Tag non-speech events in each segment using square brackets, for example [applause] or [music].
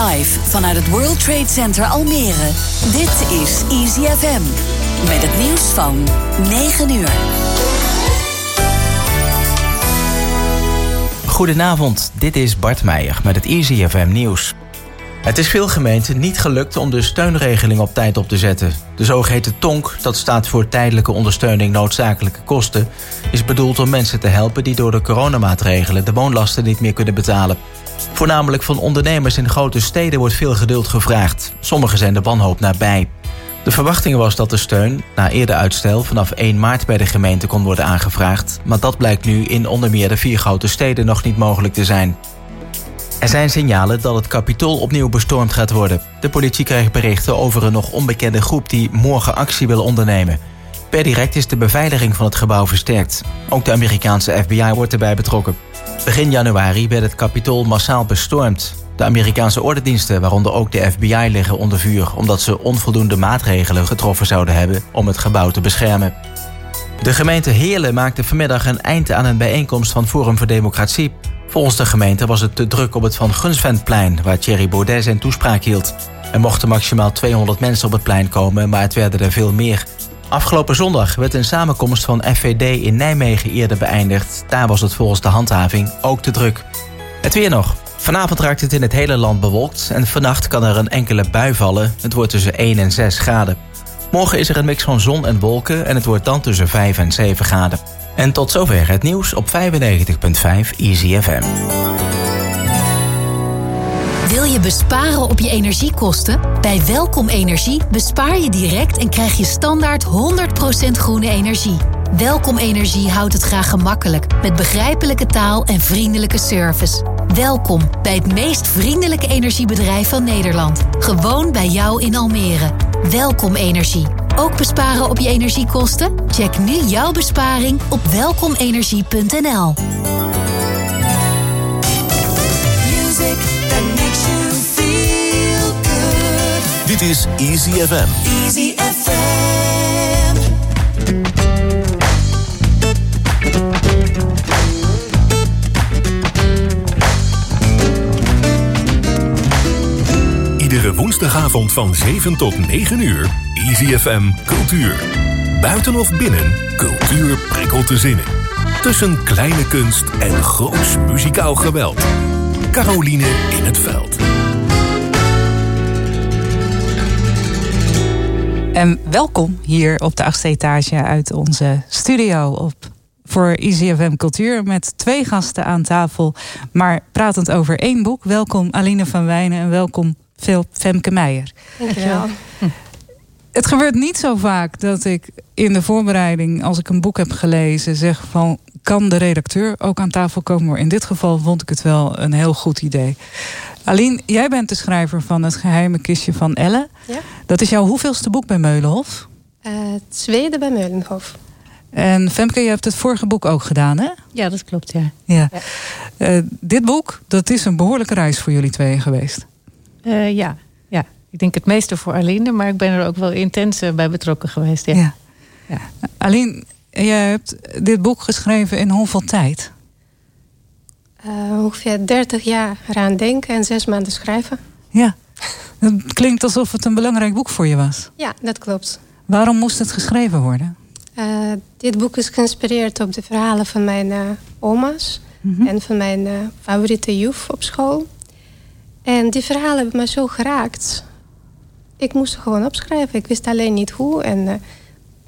Live vanuit het World Trade Center Almere. Dit is Easy. Met het nieuws van 9 uur. Goedenavond, dit is Bart Meijer met het Easy nieuws. Het is veel gemeenten niet gelukt om de steunregeling op tijd op te zetten. De zogeheten TONK, dat staat voor tijdelijke ondersteuning noodzakelijke kosten, is bedoeld om mensen te helpen die door de coronamaatregelen de woonlasten niet meer kunnen betalen. Voornamelijk van ondernemers in grote steden wordt veel geduld gevraagd. Sommigen zijn de wanhoop nabij. De verwachting was dat de steun, na eerder uitstel, vanaf 1 maart bij de gemeente kon worden aangevraagd. Maar dat blijkt nu in onder meer de vier grote steden nog niet mogelijk te zijn. Er zijn signalen dat het kapitool opnieuw bestormd gaat worden. De politie krijgt berichten over een nog onbekende groep die morgen actie wil ondernemen. Per direct is de beveiliging van het gebouw versterkt. Ook de Amerikaanse FBI wordt erbij betrokken. Begin januari werd het kapitool massaal bestormd. De Amerikaanse ordendiensten, waaronder ook de FBI, liggen onder vuur... omdat ze onvoldoende maatregelen getroffen zouden hebben om het gebouw te beschermen. De gemeente Heerlen maakte vanmiddag een eind aan een bijeenkomst van Forum voor Democratie. Volgens de gemeente was het te druk op het Van Gunsventplein... waar Thierry Baudet zijn toespraak hield. Er mochten maximaal 200 mensen op het plein komen, maar het werden er veel meer. Afgelopen zondag werd een samenkomst van FVD in Nijmegen eerder beëindigd. Daar was het volgens de handhaving ook te druk. Het weer nog. Vanavond raakt het in het hele land bewolkt en vannacht kan er een enkele bui vallen. Het wordt tussen 1 en 6 graden. Morgen is er een mix van zon en wolken en het wordt dan tussen 5 en 7 graden. En tot zover het nieuws op 95.5 Easy. Wil je besparen op je energiekosten? Bij Welkom Energie bespaar je direct en krijg je standaard 100% groene energie. Welkom Energie houdt het graag gemakkelijk met begrijpelijke taal en vriendelijke service. Welkom bij het meest vriendelijke energiebedrijf van Nederland. Gewoon bij jou in Almere. Welkom Energie. Ook besparen op je energiekosten? Check nu jouw besparing op welkomenergie.nl. Music that makes you feel good. Dit is Easy FM. Easy FM. Iedere woensdagavond van 7 tot 9 uur. Easy FM Cultuur. Buiten of binnen, cultuur prikkelt de zinnen. Tussen kleine kunst en groots muzikaal geweld. Caroline in het veld. En welkom hier op de achtste etage uit onze studio op voor ICFM Cultuur met twee gasten aan tafel, maar pratend over één boek. Welkom Aline van Wijnen en welkom Phil Femke Meijer. Dankjewel. Het gebeurt niet zo vaak dat ik in de voorbereiding, als ik een boek heb gelezen, zeg van kan de redacteur ook aan tafel komen. Maar in dit geval vond ik het wel een heel goed idee. Aline, jij bent de schrijver van Het geheime kistje van Elle. Ja. Dat is jouw hoeveelste boek bij Meulenhof? Eh, het tweede bij Meulenhof. En Femke, je hebt het vorige boek ook gedaan, hè? Ja, dat klopt, ja. Ja. Ja. Eh, dit boek, dat is een behoorlijke reis voor jullie tweeën geweest. Eh, ja. Ik denk het meeste voor Aline, maar ik ben er ook wel intens eh, bij betrokken geweest. Ja. Ja. Ja. Aline, jij hebt dit boek geschreven in hoeveel tijd? Eh, ongeveer 30 jaar eraan denken en zes maanden schrijven. Ja. Het klinkt alsof het een belangrijk boek voor je was. Ja, dat klopt. Waarom moest het geschreven worden? Eh, dit boek is geïnspireerd op de verhalen van mijn eh, oma's Mhm. en van mijn favoriete juf op school. En die verhalen hebben me zo geraakt. Ik moest ze gewoon opschrijven. Ik wist alleen niet hoe. En eh,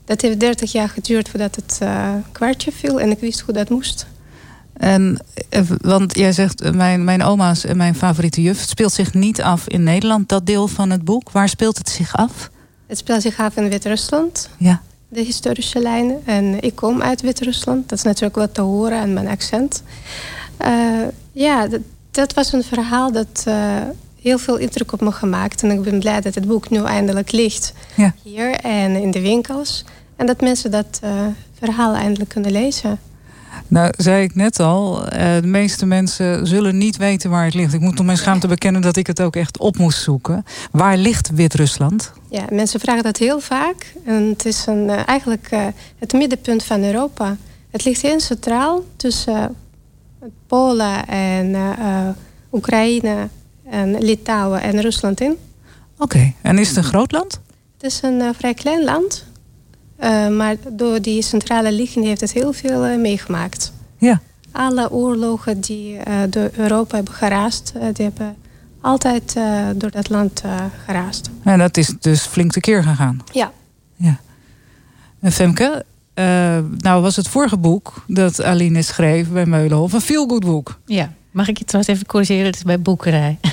dat heeft 30 jaar geduurd voordat het eh, kwartje viel. En ik wist hoe dat moest. En, eh, want jij zegt, mijn, mijn oma's en mijn favoriete juf... het speelt zich niet af in Nederland, dat deel van het boek. Waar speelt het zich af? Het speelt zich af in Wit-Rusland. Ja. de historische lijnen. En ik kom uit Wit-Rusland. Dat is natuurlijk wat te horen aan mijn accent. Ja, dat, dat was een verhaal dat heel veel indruk op me gemaakt. En ik ben blij dat het boek nu eindelijk ligt Ja. hier en in de winkels. En dat mensen dat eh, verhaal eindelijk kunnen lezen. Nou, zei ik net al, eh, de meeste mensen zullen niet weten waar het ligt. Ik moet om mijn schaamte bekennen dat ik het ook echt op moest zoeken. Waar ligt Wit-Rusland? Ja, mensen vragen dat heel vaak. En het is een, eh, eigenlijk het middenpunt van Europa. Het ligt heel centraal tussen Polen en Oekraïne en Litouwen en Rusland in. Oké, en is het een groot land? Het is een eh, vrij klein land. eh, maar door die centrale ligging heeft het heel veel eh, meegemaakt. Ja. Alle oorlogen die eh, door Europa hebben geraast, die hebben altijd eh, door dat land eh, geraast. En dat is dus flink tekeer gegaan. Ja. Ja. En Femke, eh, nou was het vorige boek dat Aline schreef bij Meulenhof een feel-good boek. Ja. Mag ik je trouwens even corrigeren? Het is bij Boekerij. [laughs]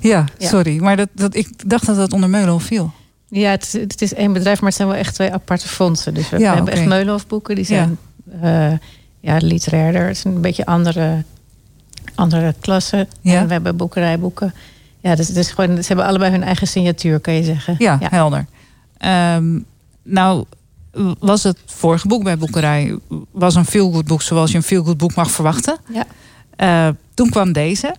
Ja, Ja. sorry. Maar dat, dat, ik dacht dat dat onder Meulenhof viel. Ja, het, is- het is één bedrijf, maar het zijn wel echt twee aparte fondsen. Dus we, Ja, hebben oké. echt Meulenhofboeken. Die zijn ja. ja, literairder. Het is een beetje andere, andere klasse. Ja. En we hebben boekerijboeken. Ja, dus is gewoon, ze hebben allebei hun eigen signatuur, kan je zeggen. Ja, helder. Ehm, nou, was het vorige boek bij Boekerij was een feel-good boek zoals je een feel-good boek mag verwachten. Ja. Eh, toen kwam deze.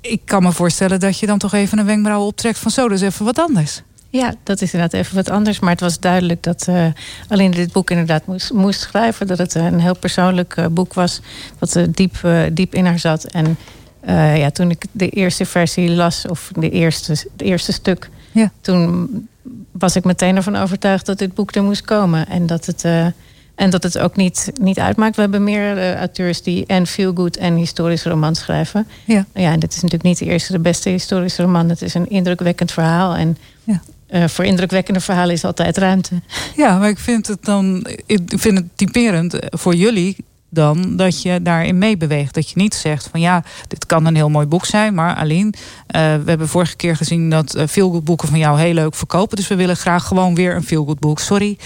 Ik kan me voorstellen dat je dan toch even een wenkbrauw optrekt van zo, dus even wat anders. Ja, dat is inderdaad even wat anders. Maar het was duidelijk dat eh alleen dit boek inderdaad moest, moest schrijven. Dat het een heel persoonlijk eh, boek was. Wat er diep, eh, diep in haar zat. En eh, ja, toen ik de eerste versie las, of de eerste, het eerste stuk. Ja. Toen was ik meteen ervan overtuigd dat dit boek er moest komen. En dat het, eh, en dat het ook niet, niet uitmaakt. We hebben meer eh, auteurs die en feel-good en historische romans schrijven. Ja. Ja, en dit is natuurlijk niet de eerste, de beste historische roman. Het is een indrukwekkend verhaal. En Ja. eh, voor indrukwekkende verhalen is altijd ruimte. Ja, maar ik vind het dan ik vind het typerend voor jullie dan dat je daarin meebeweegt. Dat je niet zegt van ja, dit kan een heel mooi boek zijn, maar Aline, eh, we hebben vorige keer gezien dat uh, veel boeken van jou heel leuk verkopen, dus we willen graag gewoon weer een veel boek. Sorry,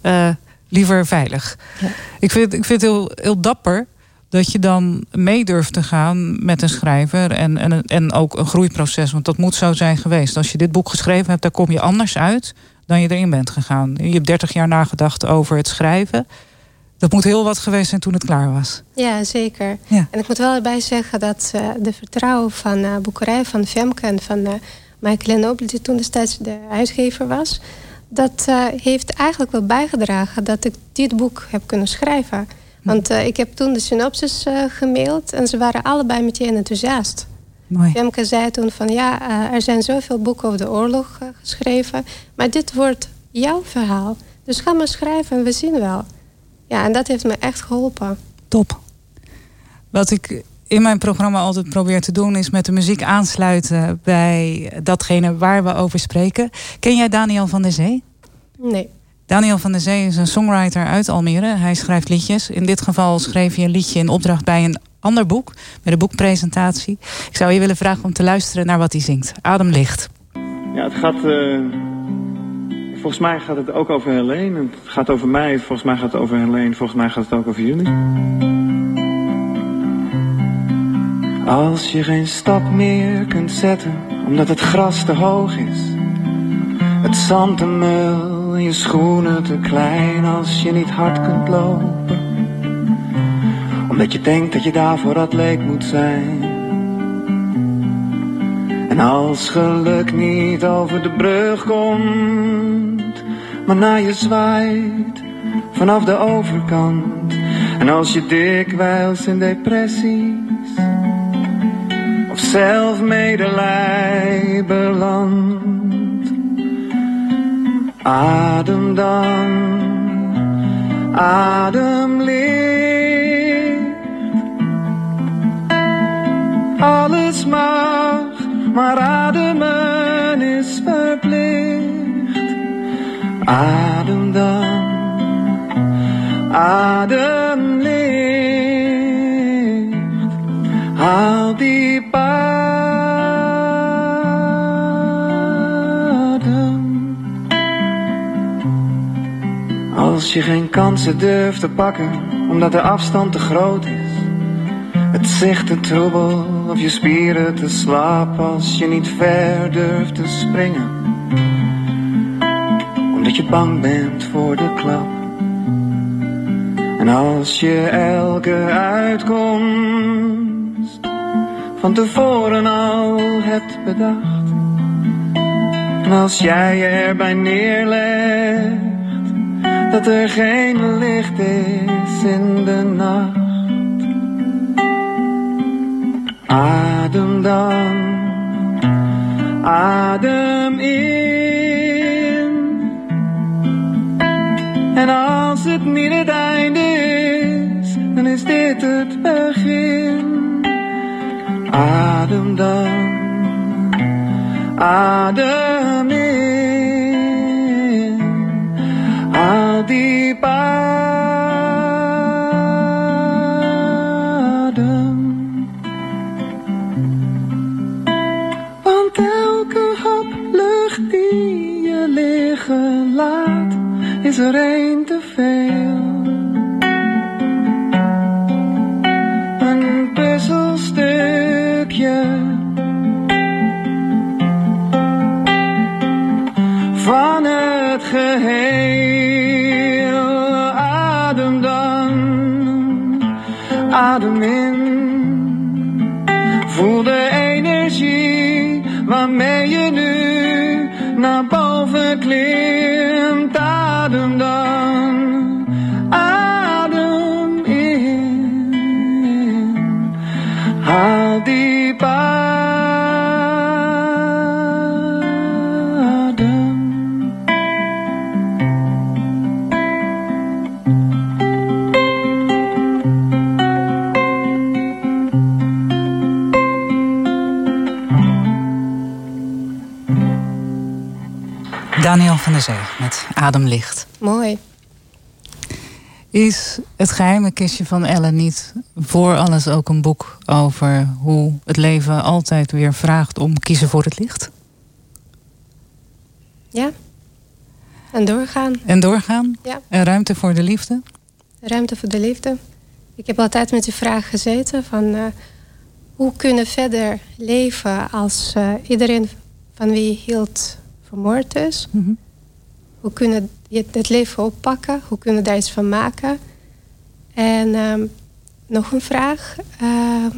eh, liever veilig. Ja. Ik vind, ik vind het heel, heel dapper dat je dan mee durft te gaan met een schrijver en, en, en ook een groeiproces, want dat moet zo zijn geweest. Als je dit boek geschreven hebt, daar kom je anders uit dan je erin bent gegaan. Je hebt 30 jaar nagedacht over het schrijven. Dat moet heel wat geweest zijn toen het klaar was. Ja, zeker. Ja. En ik moet wel erbij zeggen dat uh, de vertrouwen van uh, boekerij van Femke en van uh, Michael Nobel, die toen destijds de uitgever was, dat uh, heeft eigenlijk wel bijgedragen dat ik dit boek heb kunnen schrijven. Want uh, ik heb toen de synopsis uh, gemaild en ze waren allebei meteen enthousiast. Mooi. Femke zei toen van ja, er zijn zoveel boeken over de oorlog geschreven, maar dit wordt jouw verhaal. Dus ga maar schrijven en we zien wel. Ja, en dat heeft me echt geholpen. Top. Wat ik in mijn programma altijd probeer te doen, is met de muziek aansluiten bij datgene waar we over spreken. Ken jij Daniel van der Zee? Nee. Daniel van der Zee is een songwriter uit Almere. Hij schrijft liedjes. In dit geval schreef hij een liedje in opdracht bij een ander boek, bij de boekpresentatie. Ik zou je willen vragen om te luisteren naar wat hij zingt. Ademlicht. Ja, het gaat. Uh, volgens mij gaat het ook over Helene. Het gaat over mij. Volgens mij gaat het over Helene. Volgens mij gaat het ook over jullie. Als je geen stap meer kunt zetten, omdat het gras te hoog is, het zand te mul, je schoenen te klein als je niet hard kunt lopen, omdat je denkt dat je daarvoor atleet moet zijn. En als geluk niet over de brug komt, maar naar je zwaait vanaf de overkant. En als je dikwijls in depressies of zelf medelij belandt, adem dan, adem licht. Alles mag maar ademen is verplicht. Adem dan, adem licht. Haal diep Als je geen kansen durft te pakken, omdat de afstand te groot is. Het zicht te troebel of je spieren te slap als je niet ver durft te springen. Omdat je bang bent voor de klap. En als je elke uitkomst van tevoren al hebt bedacht. En als jij je erbij neerlegt dat er geen licht is in de nacht. Adem dan, adem in. En als het niet het einde is, dan is dit het begin. Adem dan, adem diep adem. Want elke hap lucht die je liggen laat, is er adem in. Voel de energie waarmee je nu naar boven klimt. Adem dan, adem in. Haal diep Der Zee met Ademlicht. Mooi. Is het geheime kistje van Ellen niet voor alles ook een boek over hoe het leven altijd weer vraagt om kiezen voor het licht? Ja. En doorgaan. En doorgaan? Ja. En ruimte voor de liefde? Ruimte voor de liefde. Ik heb altijd met die vraag gezeten van... eh, hoe kunnen verder leven als eh, iedereen van wie je hield vermoord is? Mhm. Hoe kunnen je het leven oppakken? Hoe kunnen we daar iets van maken? En ehm, nog een vraag ehm,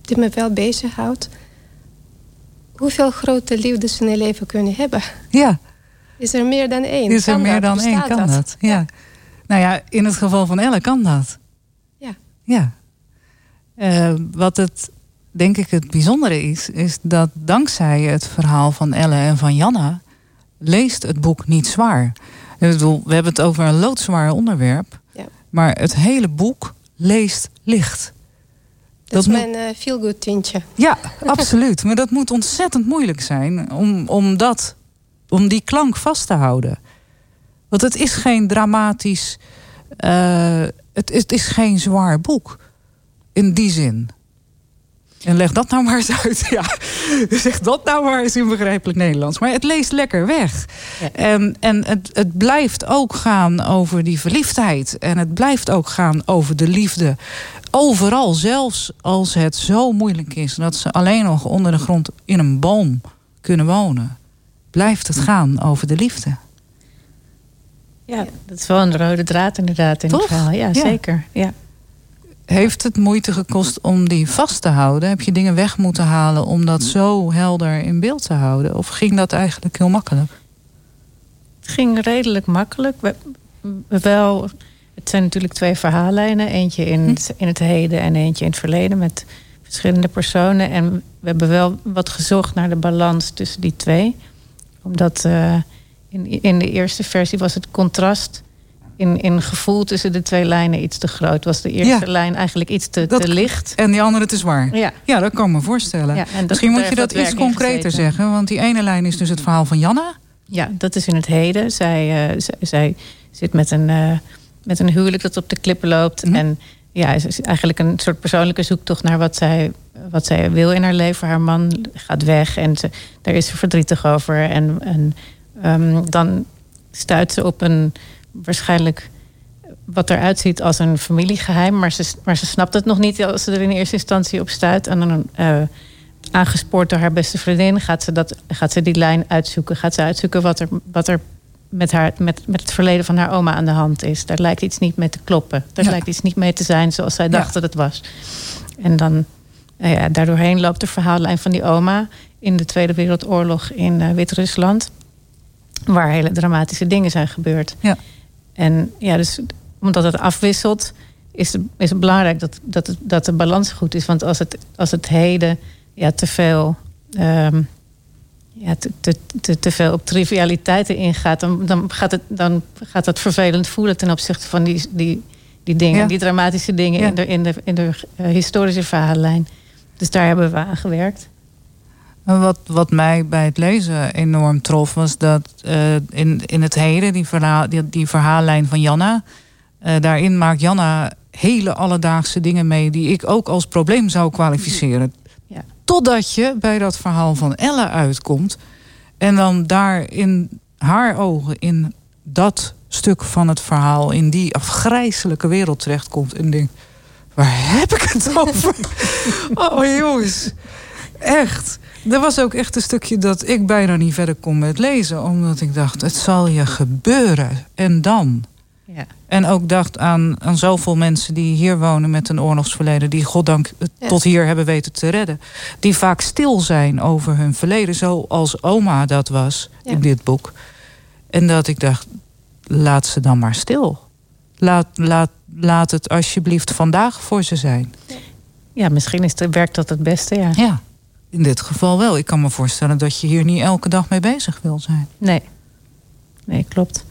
die me wel bezighoudt. Hoeveel grote liefdes in je leven kun je hebben? Ja, Is er meer dan één? is er Kan meer dan één? Kan dat? Ja. Nou ja, in het geval van Elle kan dat. Ja. Ja. Eh, wat het, denk ik, het bijzondere is, is dat dankzij het verhaal van Elle en van Janna leest het boek niet zwaar. Ik bedoel, we hebben het over een loodzwaar onderwerp, Ja. maar het hele boek leest licht. Dat, is mijn eh feel-good tintje. Ja, [laughs] absoluut. Maar dat moet ontzettend moeilijk zijn om, om, dat, om die klank vast te houden. Want het is geen dramatisch. eh, het, het is geen zwaar boek. In die zin. En leg dat nou maar eens uit. [laughs] Ja, zeg dat nou maar eens in begrijpelijk Nederlands. Maar het leest lekker weg. En, en het, het blijft ook gaan over die verliefdheid. En het blijft ook gaan over de liefde. Overal, zelfs als het zo moeilijk is dat ze alleen nog onder de grond in een boom kunnen wonen, blijft het gaan over de liefde. Ja, dat is wel een rode draad inderdaad in Toch? het verhaal. Ja, Ja. zeker. Ja. Heeft het moeite gekost om die vast te houden? Heb je dingen weg moeten halen om dat zo helder in beeld te houden? Of ging dat eigenlijk heel makkelijk? Het ging redelijk makkelijk. We, we wel, het zijn natuurlijk twee verhaallijnen. Eentje in het, in het heden en eentje in het verleden. Met verschillende personen. En we hebben wel wat gezocht naar de balans tussen die twee. Omdat eh, in, in de eerste versie was het contrast... In, in gevoel tussen de twee lijnen iets te groot. Was de eerste Ja. lijn eigenlijk iets te, Dat- te licht. En die andere te zwaar. Ja. Ja, dat kan ik me voorstellen. Ja, Misschien moet je dat iets concreter zeggen. Want die ene lijn is dus het verhaal van Janna. Ja, dat is in het heden. Zij, eh, zij, zij zit met een, eh, met een huwelijk dat op de klippen loopt. Mhm. En ja, is eigenlijk een soort persoonlijke zoektocht naar wat zij, wat zij wil in haar leven. Haar man gaat weg en ze, daar is ze verdrietig over. En, en ehm, dan stuit ze op een waarschijnlijk wat eruit ziet als een familiegeheim. Maar ze, maar ze snapt het nog niet als ze er in eerste instantie op stuit. En dan eh, aangespoord door haar beste vriendin gaat ze, dat, gaat ze die lijn uitzoeken. Gaat ze uitzoeken wat er, wat er met, haar, met, met het verleden van haar oma aan de hand is. Daar lijkt iets niet mee te kloppen. Daar Ja. lijkt iets niet mee te zijn zoals zij Ja. dacht dat het was. En dan, nou ja, daardoorheen loopt de verhaallijn van die oma... in de Tweede Wereldoorlog in eh, Wit-Rusland... waar hele dramatische dingen zijn gebeurd. Ja. En ja, dus omdat het afwisselt... is, het- is het belangrijk dat, dat, het, dat de balans goed is. Want als het, als het heden ja, te veel. ehm, ja, te, te, te, te veel op trivialiteiten ingaat, dan, dan, gaat het, dan gaat dat vervelend voelen ten opzichte van die, die, die dingen, Ja. die dramatische dingen Ja. in de, in de, in de eh, historische verhaallijn. Dus daar hebben we aan gewerkt. Wat, wat mij bij het lezen enorm trof, was dat eh, in, in het heden, die, verhaal, die, die verhaallijn van Janna, eh, daarin maakt Janna hele alledaagse dingen mee die ik ook als probleem zou kwalificeren. Ja. Totdat je bij dat verhaal van Ella uitkomt en dan daar in haar ogen, in dat stuk van het verhaal, in die afgrijzelijke wereld terechtkomt en denkt: waar heb ik het over? [laughs] oh jongens, echt. Er was ook echt een stukje dat ik bijna niet verder kon met lezen. Omdat ik dacht, het zal je gebeuren. En dan? Ja. En ook dacht aan, aan zoveel mensen die hier wonen met een oorlogsverleden. Die goddank Ja. tot hier hebben weten te redden. Die vaak stil zijn over hun verleden. Zoals oma dat was Ja. in dit boek. En dat ik dacht, laat ze dan maar stil. Laat, laat, laat het alsjeblieft vandaag voor ze zijn. Ja, misschien is het, werkt dat het beste, ja. Ja, in dit geval wel. Ik kan me voorstellen dat je hier niet elke dag mee bezig wil zijn. Nee. Nee, klopt.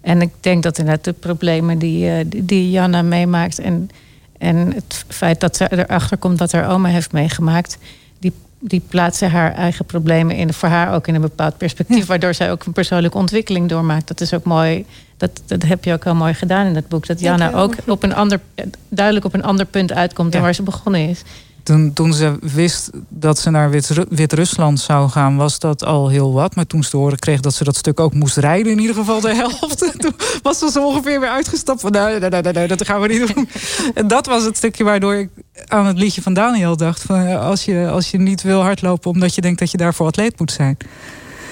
En ik denk dat inderdaad de problemen die, eh, die, die Janna meemaakt... En, en het feit dat ze erachter komt wat haar oma heeft meegemaakt... die, die plaatsen haar eigen problemen in, voor haar ook in een bepaald perspectief... Ja. waardoor zij ook een persoonlijke ontwikkeling doormaakt. Dat is ook mooi. Dat, dat heb je ook heel mooi gedaan in dat boek. Dat Janna ook op een ander, duidelijk op een ander punt uitkomt... dan Ja. waar ze begonnen is. Toen, toen ze wist dat ze naar Wit- Wit-Rusland zou gaan, was dat al heel wat. Maar toen ze te horen kreeg dat ze dat stuk ook moest rijden, in ieder geval de helft. [laughs] toen was ze zo ongeveer weer uitgestapt van nee, nee, nee, nee, dat gaan we niet doen. [laughs] En dat was het stukje waardoor ik aan het liedje van Daniel dacht. Van, ja, als, je, als je niet wil hardlopen omdat je denkt dat je daarvoor atleet moet zijn.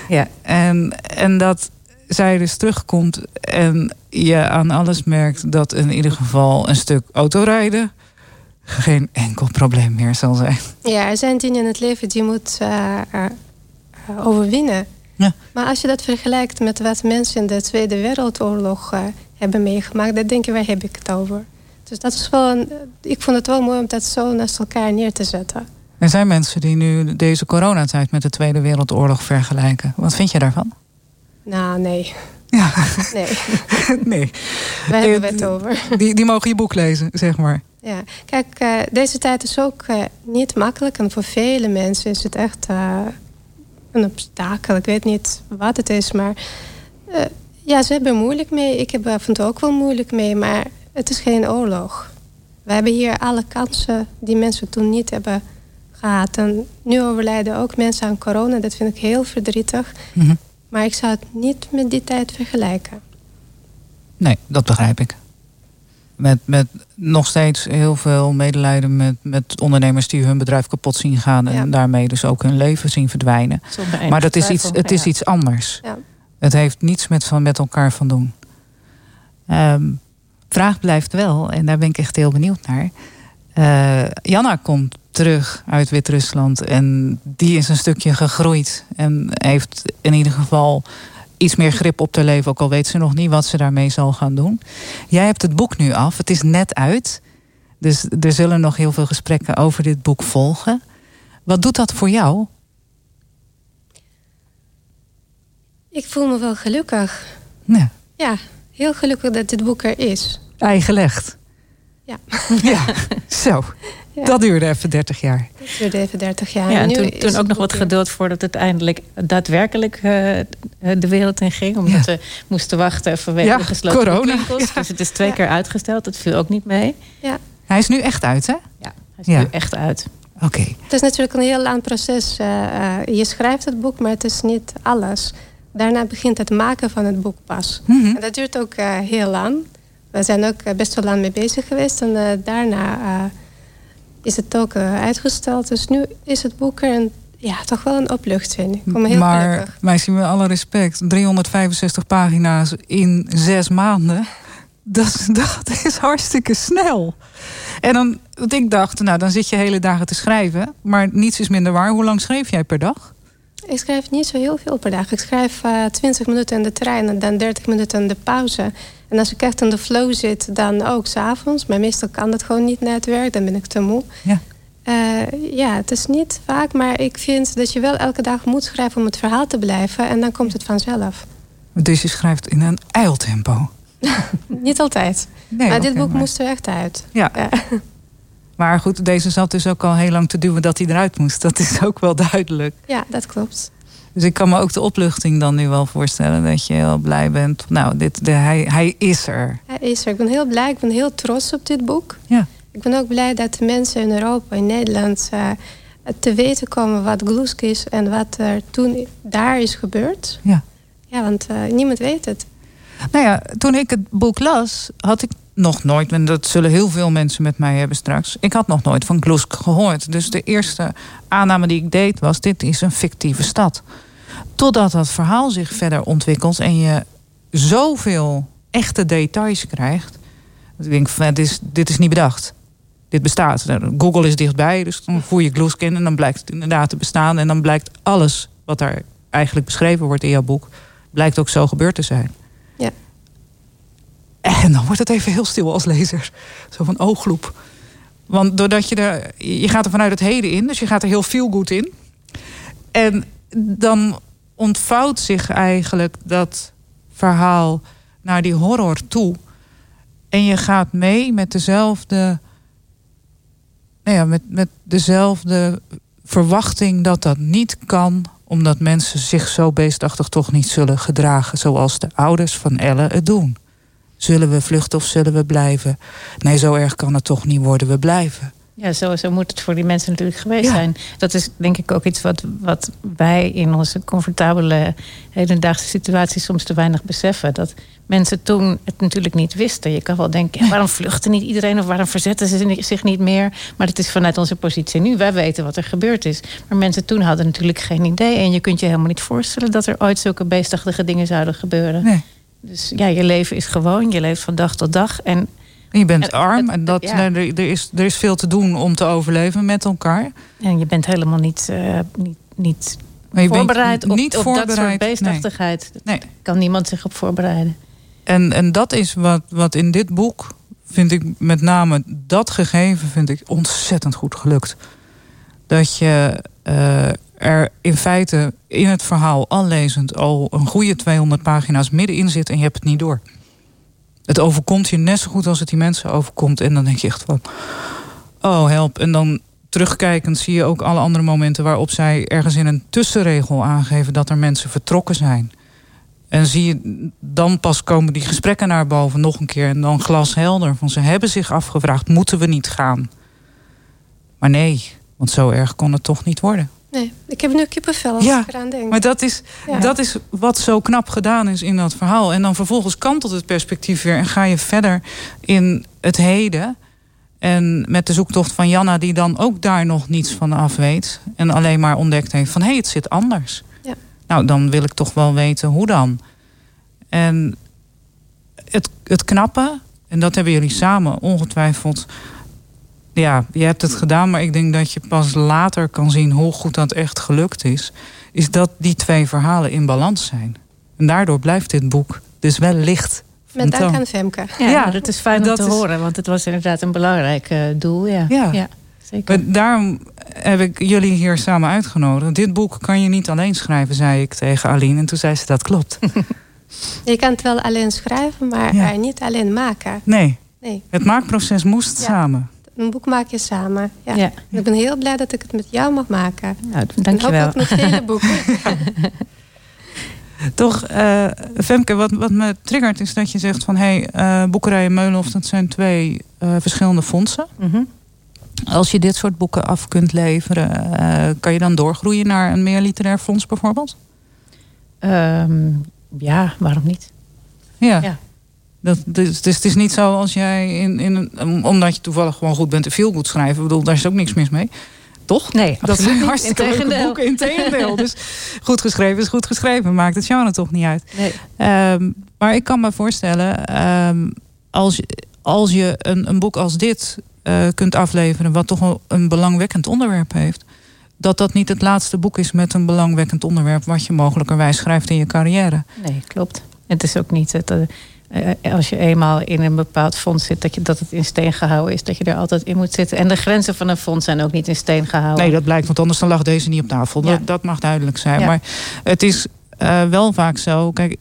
Ja. En, en dat zij dus terugkomt en je aan alles merkt dat in ieder geval een stuk autorijden geen enkel probleem meer zal zijn. Ja, er zijn dingen in het leven die je moet eh, eh, overwinnen. Ja. Maar als je dat vergelijkt met wat mensen in de Tweede Wereldoorlog eh, hebben meegemaakt, dan denk je, waar heb ik het over? Dus dat is wel een, ik vond het wel mooi om dat zo naast elkaar neer te zetten. Er zijn mensen die nu deze coronatijd met de Tweede Wereldoorlog vergelijken. Wat vind je daarvan? Nou, nee. Ja, Nee, [laughs] nee. waar hebben we het over? Die, die mogen je boek lezen, zeg maar. Ja, kijk, eh, deze tijd is ook eh, niet makkelijk. En voor vele mensen is het echt eh, een obstakel. Ik weet niet wat het is, maar ja, ze hebben moeilijk mee. Ik heb en toe ook wel moeilijk mee, maar het is geen oorlog. We hebben hier alle kansen die mensen toen niet hebben gehad. En nu overlijden ook mensen aan corona. Dat vind ik heel verdrietig. Mhm. Maar ik zou het niet met die tijd vergelijken. Nee, dat begrijp ik. Met, met nog steeds heel veel medelijden met, met ondernemers die hun bedrijf kapot zien gaan. En Ja. daarmee dus ook hun leven zien verdwijnen. Maar dat is iets, het is iets anders. Ja. Het heeft niets met, van, met elkaar van doen. Ehm, vraag blijft wel, en daar ben ik echt heel benieuwd naar. Eh, Janna komt terug uit Wit-Rusland en die is een stukje gegroeid. En heeft in ieder geval iets meer grip op haar leven, ook al weet ze nog niet wat ze daarmee zal gaan doen. Jij hebt het boek nu af, het is net uit. Dus er zullen nog heel veel gesprekken over dit boek volgen. Wat doet dat voor jou? Ik voel me wel gelukkig. Ja, Ja, heel gelukkig dat dit boek er is. eigenlegd. Ja. Ja, [laughs] zo. Ja. Dat duurde even 30 jaar. Het duurde even 30 jaar. Ja, en toen, toen ook nog wat geduld voordat het eindelijk daadwerkelijk eh, de wereld in ging. Omdat we moesten wachten vanwege Ja, de gesloten corona, winkels. ja. Dus het is twee Ja. keer uitgesteld. Dat viel ook niet mee. Ja, Hij is nu echt uit, hè? Ja, hij is Ja. nu echt uit. Oké. het is natuurlijk een heel lang proces. Eh, eh, je schrijft het boek, maar het is niet alles. Daarna begint het maken van het boek pas. Mhm. En dat duurt ook eh, heel lang. We zijn ook best wel lang mee bezig geweest. En daarna eh, is het ook eh, uitgesteld. Dus nu is het boek er en ja, toch wel een opluchting. Ik me heel maar gelukkig. meisje, met alle respect, 365 pagina's in zes maanden. Dat, is- dat is hartstikke snel. En dan, want ik dacht, nou, dan zit je hele dagen te schrijven. Maar niets is minder waar. Hoe lang schreef jij per dag? Ik schrijf niet zo heel veel per dag. Ik schrijf eh 20 minuten in de trein en dan 30 minuten in de pauze. En als ik echt in de flow zit, dan ook s'avonds. Maar meestal kan dat gewoon niet na het werk, dan ben ik te moe. Ja. Eh, ja, het is niet vaak, maar ik vind dat je wel elke dag moet schrijven om het verhaal te blijven. En dan komt het vanzelf. Dus je schrijft in een eiltempo. [laughs] Niet altijd. Nee, maar dit boek maar- moest er echt uit. Ja. Ja. [laughs] Maar goed, deze zat dus ook al heel lang te duwen dat hij eruit moest. Dat is ook wel duidelijk. Ja, dat klopt. Dus ik kan me ook de opluchting dan nu wel voorstellen. Dat je heel blij bent. Nou, dit, de, hij, hij is er. Hij is er. Ik ben heel blij, ik ben heel trots op dit boek. Ja. Ik ben ook blij dat de mensen in Europa, in Nederland, eh, te weten komen wat Gloesk is en wat er toen daar is gebeurd. Ja. Ja, want eh, niemand weet het. Nou ja, toen ik het boek las, had ik nog nooit, en dat zullen heel veel mensen met mij hebben straks, ik had nog nooit van Gloesk gehoord. Dus de eerste aanname die ik deed was: dit is een fictieve stad. Totdat dat verhaal zich verder ontwikkelt en je zoveel echte details krijgt. Dat ik denk: van, dit, is, dit is niet bedacht. Dit bestaat. Google is dichtbij, dus dan voer je Gloesk in en dan blijkt het inderdaad te bestaan. En dan blijkt alles wat daar eigenlijk beschreven wordt in jouw boek, blijkt ook zo gebeurd te zijn. En dan wordt het even heel stil als lezer. Zo van oogloep. Want doordat je er... Je gaat er vanuit het heden in. Dus je gaat er heel veel goed in. En dan ontvouwt zich eigenlijk dat verhaal naar die horror toe. En je gaat mee met dezelfde... Nou ja, met, met dezelfde verwachting dat dat niet kan... omdat mensen zich zo beestachtig toch niet zullen gedragen... zoals de ouders van Elle het doen. Zullen we vluchten of zullen we blijven? Nee, zo erg kan het toch niet worden. We blijven. Ja, zo, zo moet het voor die mensen natuurlijk geweest Ja. zijn. Dat is denk ik ook iets wat, wat wij in onze comfortabele hedendaagse situatie soms te weinig beseffen. Dat mensen toen het natuurlijk niet wisten. Je kan wel denken, ja, waarom vluchtte niet iedereen of waarom verzetten ze zich niet meer? Maar het is vanuit onze positie nu. Wij weten wat er gebeurd is. Maar mensen toen hadden natuurlijk geen idee. En je kunt je helemaal niet voorstellen dat er ooit zulke beestachtige dingen zouden gebeuren. Nee. Dus ja, je leven is gewoon. Je leeft van dag tot dag. En En je bent En arm het- en dat, ja. er, er, is, er is veel te doen om te overleven met elkaar. En je bent helemaal niet, eh, niet, niet voorbereid op, niet op dat soort voorbereid, beestachtigheid. Nee. Daar kan niemand zich op voorbereiden. En, en dat is wat, wat in dit boek, vind ik met name dat gegeven, vind ik ontzettend goed gelukt. Dat je eh, er in feite in het verhaal al lezend al een goede 200 pagina's middenin zit en je hebt het niet door. Het overkomt je net zo goed als het die mensen overkomt. En dan denk je echt van, oh help. En dan terugkijkend zie je ook alle andere momenten waarop zij ergens in een tussenregel aangeven dat er mensen vertrokken zijn. En zie je, dan pas komen die gesprekken naar boven nog een keer. En dan glashelder. Van ze hebben zich afgevraagd, moeten we niet gaan? Maar nee, want zo erg kon het toch niet worden. Nee, ik heb nu kippenvel als Ja, ik eraan denk. Maar dat is, Ja. dat is wat zo knap gedaan is in dat verhaal. En dan vervolgens kantelt het perspectief weer. En ga je verder in het heden. En met de zoektocht van Janna, die dan ook daar nog niets van af weet. En alleen maar ontdekt heeft van hé, hey, het zit anders. Ja. Nou, dan wil ik toch wel weten hoe dan. En het, het knappe, en dat hebben jullie samen ongetwijfeld. Ja, je hebt het gedaan, maar ik denk dat je pas later kan zien hoe goed dat echt gelukt is. Is dat die twee verhalen in balans zijn. En daardoor blijft dit boek dus wel licht. Met dank aan Femke. Ja, Ja, dat is fijn om dat te is- horen. Want het was inderdaad een belangrijk eh, doel. Ja, Ja. zeker. Maar daarom heb ik jullie hier samen uitgenodigd. Dit boek kan je niet alleen schrijven, zei ik tegen Aline. En toen zei ze dat klopt. [laughs] Je kan het wel alleen schrijven, maar Ja. er niet alleen maken. Nee, Nee, het maakproces moest Ja. samen. Een boek maak je samen. Ja. Ja. En Ik ben heel blij dat ik het met jou mag maken. Nou, En hoop dankjewel. ook nog vele [laughs] boeken. [laughs] Toch, eh, Femke, wat, wat me triggert is dat je zegt van... hé, hey, eh, Boekerij en Meulenhof, dat zijn twee eh, verschillende fondsen. Mhm. Als je dit soort boeken af kunt leveren... eh, kan je dan doorgroeien naar een meer literair fonds bijvoorbeeld? Ehm, ja, waarom niet? Ja. Ja. Dat, dus, dus het is niet zo als jij, in, in een, omdat je toevallig gewoon goed bent en veel goed schrijven... Ik bedoel, daar is ook niks mis mee. Toch? Nee, Dat zijn hartstikke leuke Integendeel. boeken. Integendeel. Dus goed geschreven is goed geschreven. Maakt het genre toch niet uit. Nee. Ehm, maar ik kan me voorstellen, ehm, als, je- als je een, een boek als dit eh, kunt afleveren, wat toch wel een belangwekkend onderwerp heeft, dat dat niet het laatste boek is met een belangwekkend onderwerp wat je mogelijkerwijs schrijft in je carrière. Nee, klopt. Het is ook niet het. eh, als je eenmaal in een bepaald fonds zit, dat, je, dat het in steen gehouden is, dat je er altijd in moet zitten. En de grenzen van een fonds zijn ook niet in steen gehouden. Nee, dat blijkt, want anders dan lag deze niet op tafel. Ja. Dat, dat mag duidelijk zijn. Ja. Maar het is eh, wel vaak zo. Kijk,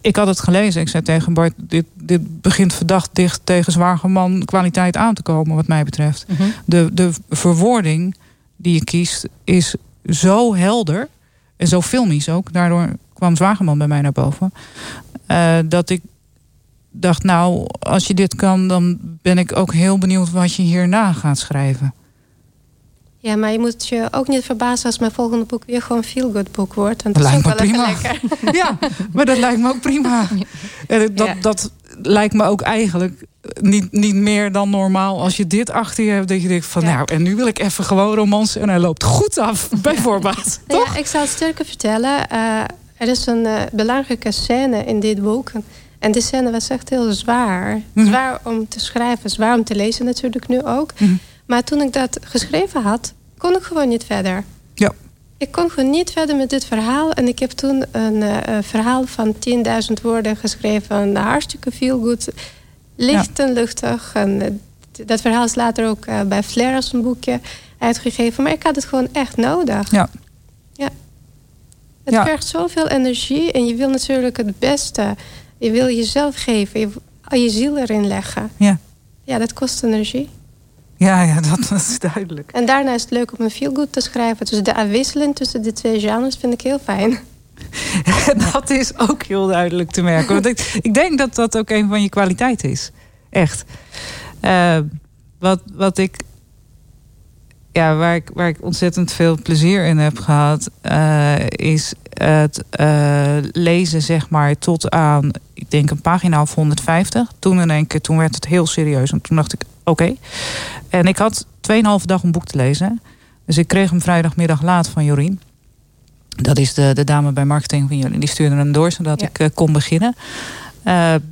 ik had het gelezen. Ik zei tegen Bart: dit, dit begint verdacht dicht tegen Zwageman kwaliteit aan te komen, wat mij betreft. Mhm. De, de verwoording die je kiest is zo helder en zo filmisch ook. Daardoor kwam Zwageman bij mij naar boven. eh, dat ik dacht, nou, als je dit kan, dan ben ik ook heel benieuwd wat je hierna gaat schrijven. Ja, maar je moet je ook niet verbazen als mijn volgende boek weer gewoon een feel-good boek wordt. Want Dat ook lijkt me wel even prima. lekker. [laughs] Ja, maar dat lijkt me ook prima. En dat, Ja. dat lijkt me ook eigenlijk niet, niet meer dan normaal als je dit achter je hebt. Dat je denkt van Ja. nou, en nu wil ik even gewoon romance en hij loopt goed af, [laughs] bijvoorbeeld. Toch? Ja, ik zal het sterker vertellen. Eh, er is een eh, belangrijke scène in dit boek. En die scène was echt heel zwaar. Mhm. Zwaar om te schrijven, zwaar om te lezen natuurlijk nu ook. Mhm. Maar toen ik dat geschreven had, kon ik gewoon niet verder. Ja. Ik kon gewoon niet verder met dit verhaal. En ik heb toen een eh, verhaal van 10.000 woorden geschreven. Hartstikke veel goed. Licht en luchtig. En eh, dat verhaal is later ook eh, bij Flair als een boekje uitgegeven. Maar ik had het gewoon echt nodig. Ja. Ja. Het Ja. vergt zoveel energie. En je wil natuurlijk het beste. Je wil jezelf geven. Je, al je ziel erin leggen. Ja. Ja, dat kost energie. Ja, ja dat, [laughs] dat is duidelijk. En daarna is het leuk om een feel-good te schrijven. Dus de afwisseling tussen die twee genres vind ik heel fijn. [laughs] dat is ook heel duidelijk te merken. Want ik, ik denk dat dat ook een van je kwaliteiten is. Echt. Eh, wat, wat ik. Ja, waar ik, waar ik ontzettend veel plezier in heb gehad, eh, is het eh, lezen, zeg maar, tot aan, ik denk een pagina of 150. Toen in één keer, toen werd het heel serieus. En toen dacht ik, oké. En ik had 2,5 dag een boek te lezen. Dus ik kreeg hem vrijdagmiddag laat van Jorien. Dat is de, de dame bij marketing van jullie. Die stuurde hem door zodat Ja. ik eh, kon beginnen.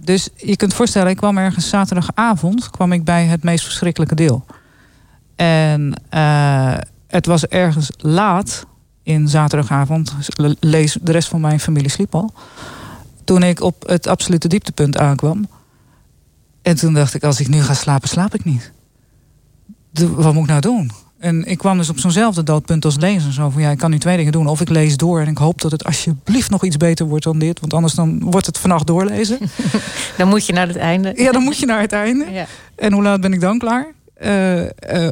Dus je kunt voorstellen, ik kwam ergens zaterdagavond kwam ik bij het meest verschrikkelijke deel. En eh, het was ergens laat in zaterdagavond. Le- Lees, de rest van mijn familie sliep al. Toen ik op het absolute dieptepunt aankwam. En toen dacht ik, als ik nu ga slapen, slaap ik niet. De- wat moet ik nou doen? En ik kwam dus op zo'nzelfde doodpunt als lezen. Zo van, ja, ik kan nu twee dingen doen. Of ik lees door en ik hoop dat het alsjeblieft nog iets beter wordt dan dit. Want anders dan wordt het vannacht doorlezen. [laughs] Dan moet je naar het einde. ja, dan moet je naar het einde. Ja. En hoe laat ben ik dan klaar? Eh, eh,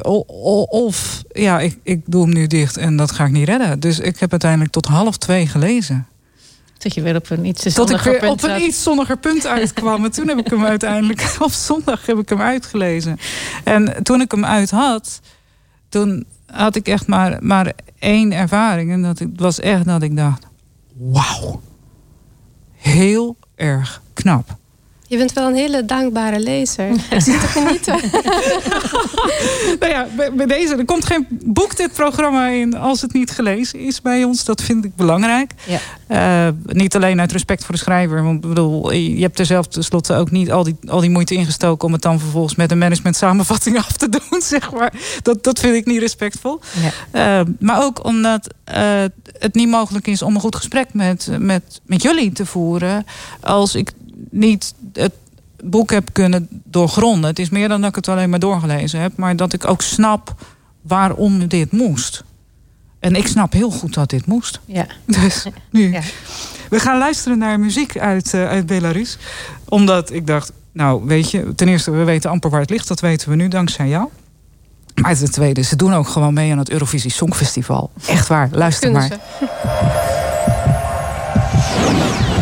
of ja, ik, ik doe hem nu dicht en dat ga ik niet redden. Dus ik heb uiteindelijk tot half twee gelezen. Tot je weer op een iets Tot ik zonniger weer punt op een iets zonniger punt uitkwam. En toen heb ik hem uiteindelijk [laughs] op zondag heb ik hem uitgelezen. En toen ik hem uit had, toen had ik echt maar, maar één ervaring. En dat ik- was echt dat ik dacht: wauw, heel erg knap. Je bent wel een hele dankbare lezer. Ik zit te genieten. [laughs] nou ja, bij, bij deze, er komt geen boek dit programma in als het niet gelezen is bij ons. Dat vind ik belangrijk. Ja. Eh, niet alleen uit respect voor de schrijver. Want ik bedoel, je hebt er zelf tenslotte ook niet al die, al die moeite ingestoken om het dan vervolgens met een management samenvatting [laughs] af te doen. Zeg maar. dat, dat vind ik niet respectvol. Ja. Eh, maar ook omdat eh, het niet mogelijk is om een goed gesprek met, met, met jullie te voeren. Als ik niet het boek heb kunnen doorgronden. Het is meer dan dat ik het alleen maar doorgelezen heb. Maar dat ik ook snap waarom dit moest. En ik snap heel goed dat dit moest. Ja. Dus [laughs] nu. Ja. We gaan luisteren naar muziek uit, eh, uit Belarus. Omdat ik dacht, nou weet je, ten eerste, we weten amper waar het ligt. Dat weten we nu dankzij jou. Maar ten tweede, ze doen ook gewoon mee aan het Eurovisie Songfestival. Echt waar, luister Kunnen maar. ze. [laughs]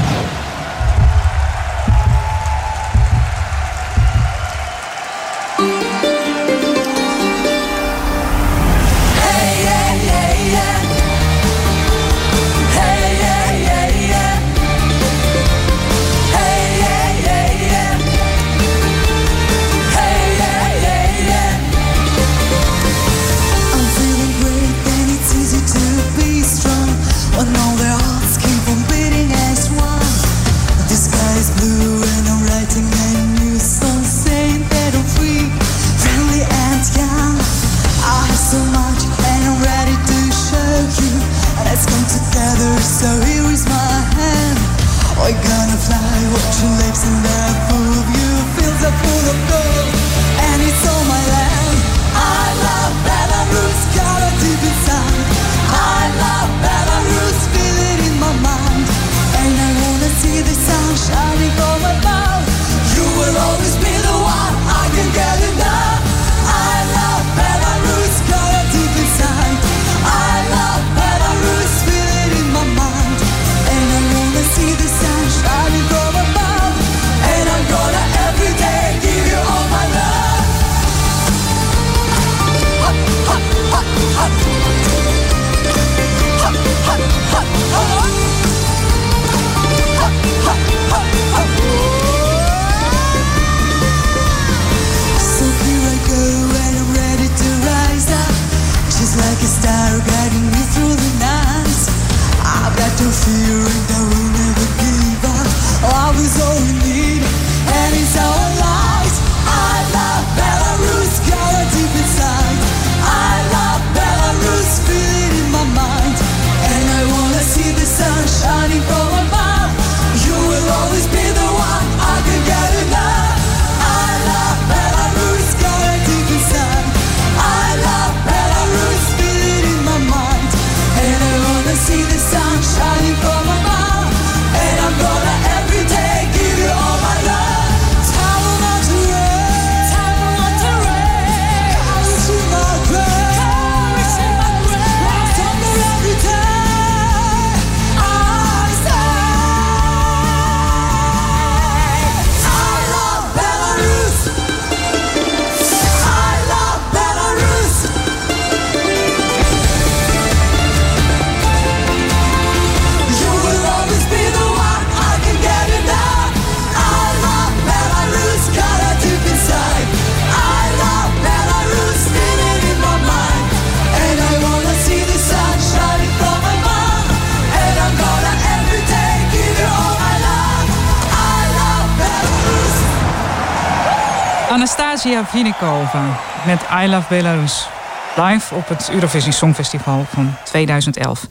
Anastasia Vinikova met I Love Belarus. Live op het Eurovisie Songfestival van 2011.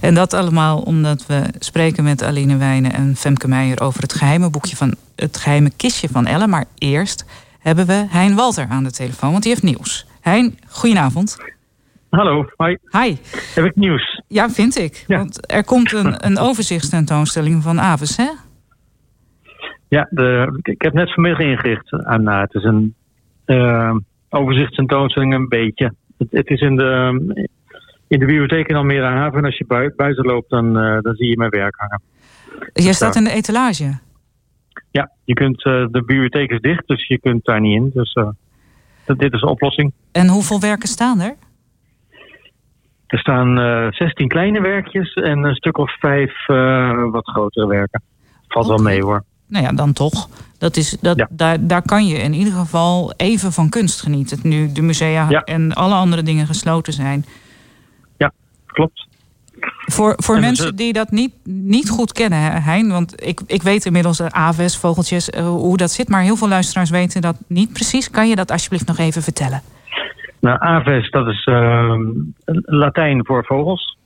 En dat allemaal omdat we spreken met Aline Wijnen en Femke Meijer... over het geheime boekje van het geheime kistje van Elle. Maar eerst hebben we Hein Walter aan de telefoon, want die heeft nieuws. Hein, goedenavond. Hallo, hi. Hi. Heb ik nieuws? Ja, vind ik. Ja. Want er komt een, een overzichtstentoonstelling van Aves, hè? Ja, de, ik heb net vanmiddag ingericht. aan nou, het is een eh overzichtstentoonstelling een beetje. Het, het is in de, in de bibliotheek in Almere Haven. En als je bui- buiten loopt, dan, eh, dan zie je mijn werk hangen. Jij staat in de etalage. Ja, je kunt, eh, de bibliotheek is dicht, dus je kunt daar niet in. Dus dit is de oplossing. En hoeveel werken staan er? Er staan eh 16 kleine werkjes en een stuk of vijf eh, wat grotere werken. Valt wel mee hoor. Nou ja, dan toch. Dat is, dat, Ja. daar, daar kan je in ieder geval even van kunst genieten. Nu de musea Ja. en alle andere dingen gesloten zijn. Klopt. Voor, voor En mensen het- die dat niet, niet goed kennen, Hein. Want ik, ik weet inmiddels aves, vogeltjes, eh, hoe dat zit. Maar heel veel luisteraars weten dat niet precies. Kan je dat alsjeblieft nog even vertellen? Nou, aves, dat is ehm, Latijn voor vogels.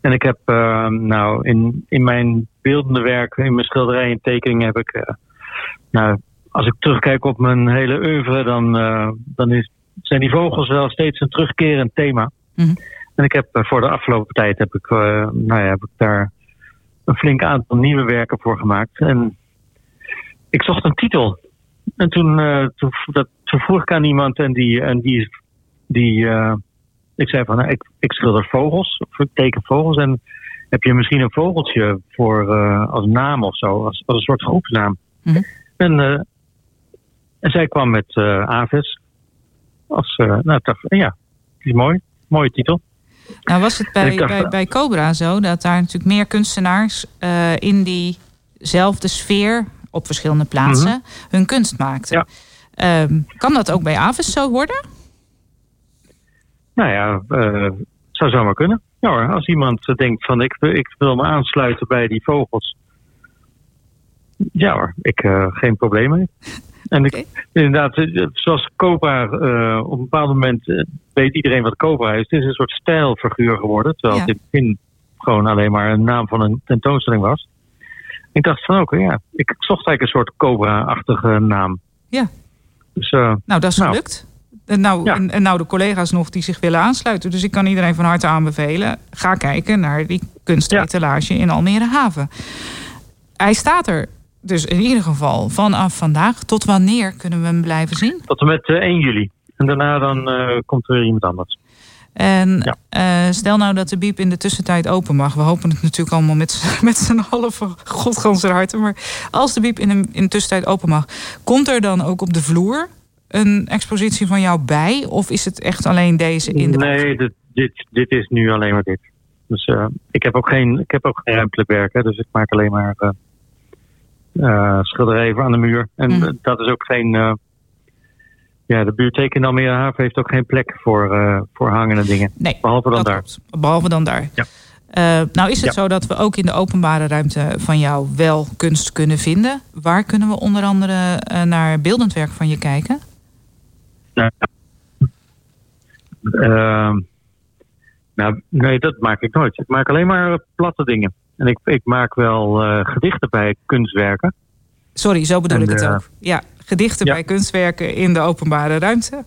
En ik heb, ehm, nou, in, in mijn beeldende werk, in mijn schilderijen en tekeningen heb ik, eh, nou, als ik terugkijk op mijn hele oeuvre, dan, eh, dan is, zijn die vogels wel steeds een terugkerend thema. Mhm. En ik heb eh, voor de afgelopen tijd heb ik, nou ja, heb ik daar een flink aantal nieuwe werken voor gemaakt. En ik zocht een titel. En toen, toen, dat, toen vroeg ik aan iemand en die, en die, die ik zei van, nou, ik, ik schilder vogels, of ik teken vogels. En heb je misschien een vogeltje voor eh, als naam of zo, als, als een soort groepsnaam? Mhm. En, eh, en zij kwam met eh Avis. Als, nou, dacht, ja, die is mooi. Mooie titel. Nou was het bij, dacht- bij, bij Cobra zo dat daar natuurlijk meer kunstenaars in diezelfde sfeer op verschillende plaatsen hun kunst maakten. Ja. Ehm, kan dat ook bij Aves zo worden? Nou ja, eh zou zomaar kunnen. Ja hoor, als iemand denkt van ik, ik wil me aansluiten bij die vogels. Ja hoor, ik eh, geen probleem mee. [laughs] En ik, inderdaad, eh, zoals Cobra, op een bepaald moment weet iedereen wat Cobra is. Het is een soort stijlfiguur geworden, terwijl Ja. het in het begin gewoon alleen maar een naam van een tentoonstelling was. Ik dacht van oké, ja, ik zocht eigenlijk een soort Cobra-achtige naam. Ja. Dus Nou, dat is Nou. gelukt. En nou, Ja. en, en nou de collega's nog die zich willen aansluiten. Dus ik kan iedereen van harte aanbevelen. Ga kijken naar die kunstetalage in Almere Haven. Hij staat er dus in ieder geval vanaf vandaag. Tot wanneer kunnen we hem blijven zien? tot en met eh, 1 juli. En daarna dan eh, komt er weer iemand anders. En Ja. eh, stel nou dat de biep in de tussentijd open mag. We hopen het natuurlijk allemaal met, z'n- [laughs] met z'n allen van [laughs] godganser harte. Maar als de biep in, een, in de tussentijd open mag... komt er dan ook op de vloer een expositie van jou bij? Of is het echt alleen deze in de... Nee, dit, dit, dit is nu alleen maar dit. Dus eh, ik heb ook geen, ik heb ook geen ruimtelijk werk. Hè, dus ik maak alleen maar eh eh, schilderijen aan de muur. En Mhm. dat is ook geen. ja, de bibliotheek in Almere Haven heeft ook geen plek voor, voor hangende dingen. Nee, Behalve dan daar. Behalve dan daar. Ja. Nou is het Ja. zo dat we ook in de openbare ruimte van jou wel kunst kunnen vinden. Waar kunnen we onder andere naar beeldend werk van je kijken? Nou, ehm, nou, nee, dat maak ik nooit. Ik maak alleen maar eh, platte dingen. En ik, ik maak wel eh, gedichten bij kunstwerken. Sorry, zo bedoel En, ik het eh, ook. Ja, gedichten ja. bij kunstwerken in de openbare ruimte.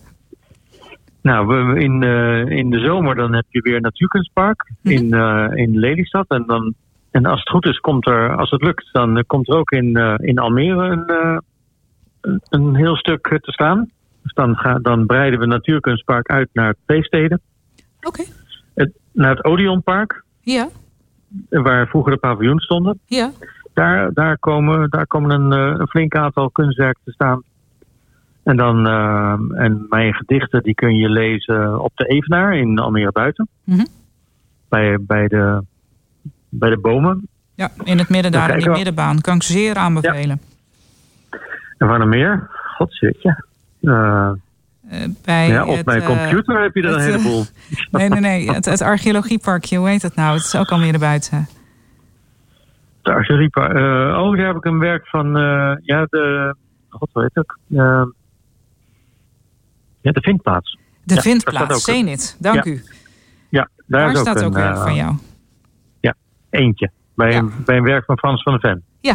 Nou, in, eh, in de zomer dan heb je weer Natuurkunstpark Mhm. in, eh, in Lelystad. En, dan, en als het goed is, komt er, als het lukt, dan eh, komt er ook in, eh, in Almere een, eh, een, heel stuk eh, te staan. Dus dan, ga, dan breiden we Natuurkunstpark uit naar het Feeststeden. Oké. Het, naar het Odeonpark, Ja, waar vroeger de paviljoens stonden. ja. Daar, daar komen, daar komen een, eh, een flink aantal kunstwerken te staan. En, dan, eh, en mijn gedichten die kun je lezen op de Evenaar in Almere Buiten. Mhm. Bij, bij, de, bij de bomen. Ja, in het midden daar, in die we. middenbaan. Kan ik zeer aanbevelen. En waar nog meer? Godzitje. Eh Eh, bij ja, op het, mijn eh, computer heb je er een het, heleboel. [laughs] Nee, nee, nee. Het, het archeologieparkje, hoe heet dat nou? Het is ook alweer buiten. De Archeriepa. eh oh, daar heb ik een werk van. ja, de. God, hoe heet het? Eh, Ja, de vindplaats. De Ja, vindplaats, Zenit. Dank Ja. u. Ja, daar staat ook ook een, werk van jou? Eentje. Bij, Ja. een, bij een werk van Frans van der Ven. Ja.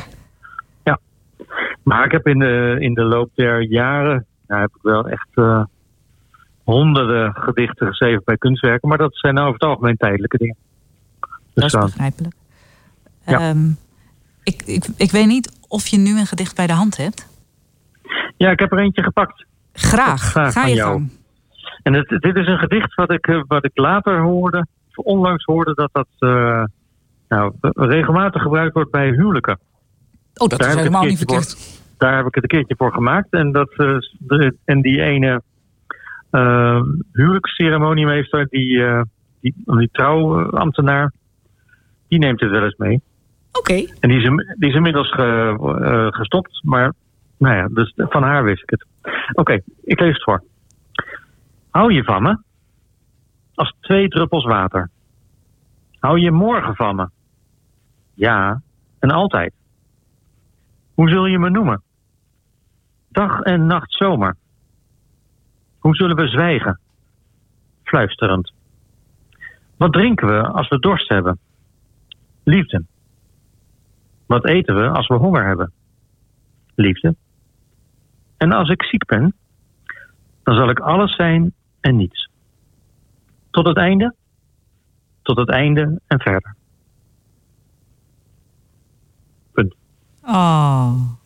Ja. Maar ik heb in de, in de loop der jaren... Nou, heb ik wel echt eh, honderden gedichten geschreven bij kunstwerken. Maar dat zijn over het algemeen tijdelijke dingen. Dat Dus is dan, begrijpelijk. Ja. Ehm, ik, ik, ik weet niet of je nu een gedicht bij de hand hebt. ja, ik heb er eentje gepakt. Graag. Graag Ga van je jou. gang. En het, dit is een gedicht wat ik, eh, wat ik later hoorde, of onlangs hoorde, dat dat eh, nou, regelmatig gebruikt wordt bij huwelijken. Oh, dat Daar is helemaal niet verkeerd. Daar heb ik het een keertje voor gemaakt. En, dat, eh, de- en die ene eh, huwelijksceremoniemeester, die, eh, die, die trouwambtenaar, die neemt het wel eens mee. Oké. En die is, die is inmiddels ge- eh, gestopt, maar nou ja, dus van haar wist ik het. Oké, ik lees het voor. Hou je van me? Als twee druppels water. Hou je morgen van me? Ja, en altijd. Hoe zul je me noemen? Dag en nacht zomer. Hoe zullen we zwijgen? Fluisterend. Wat drinken we als we dorst hebben? Liefde. Wat eten we als we honger hebben? Liefde. En als ik ziek ben, dan zal ik alles zijn en niets. Tot het einde, tot het einde en verder. Punt. Oh.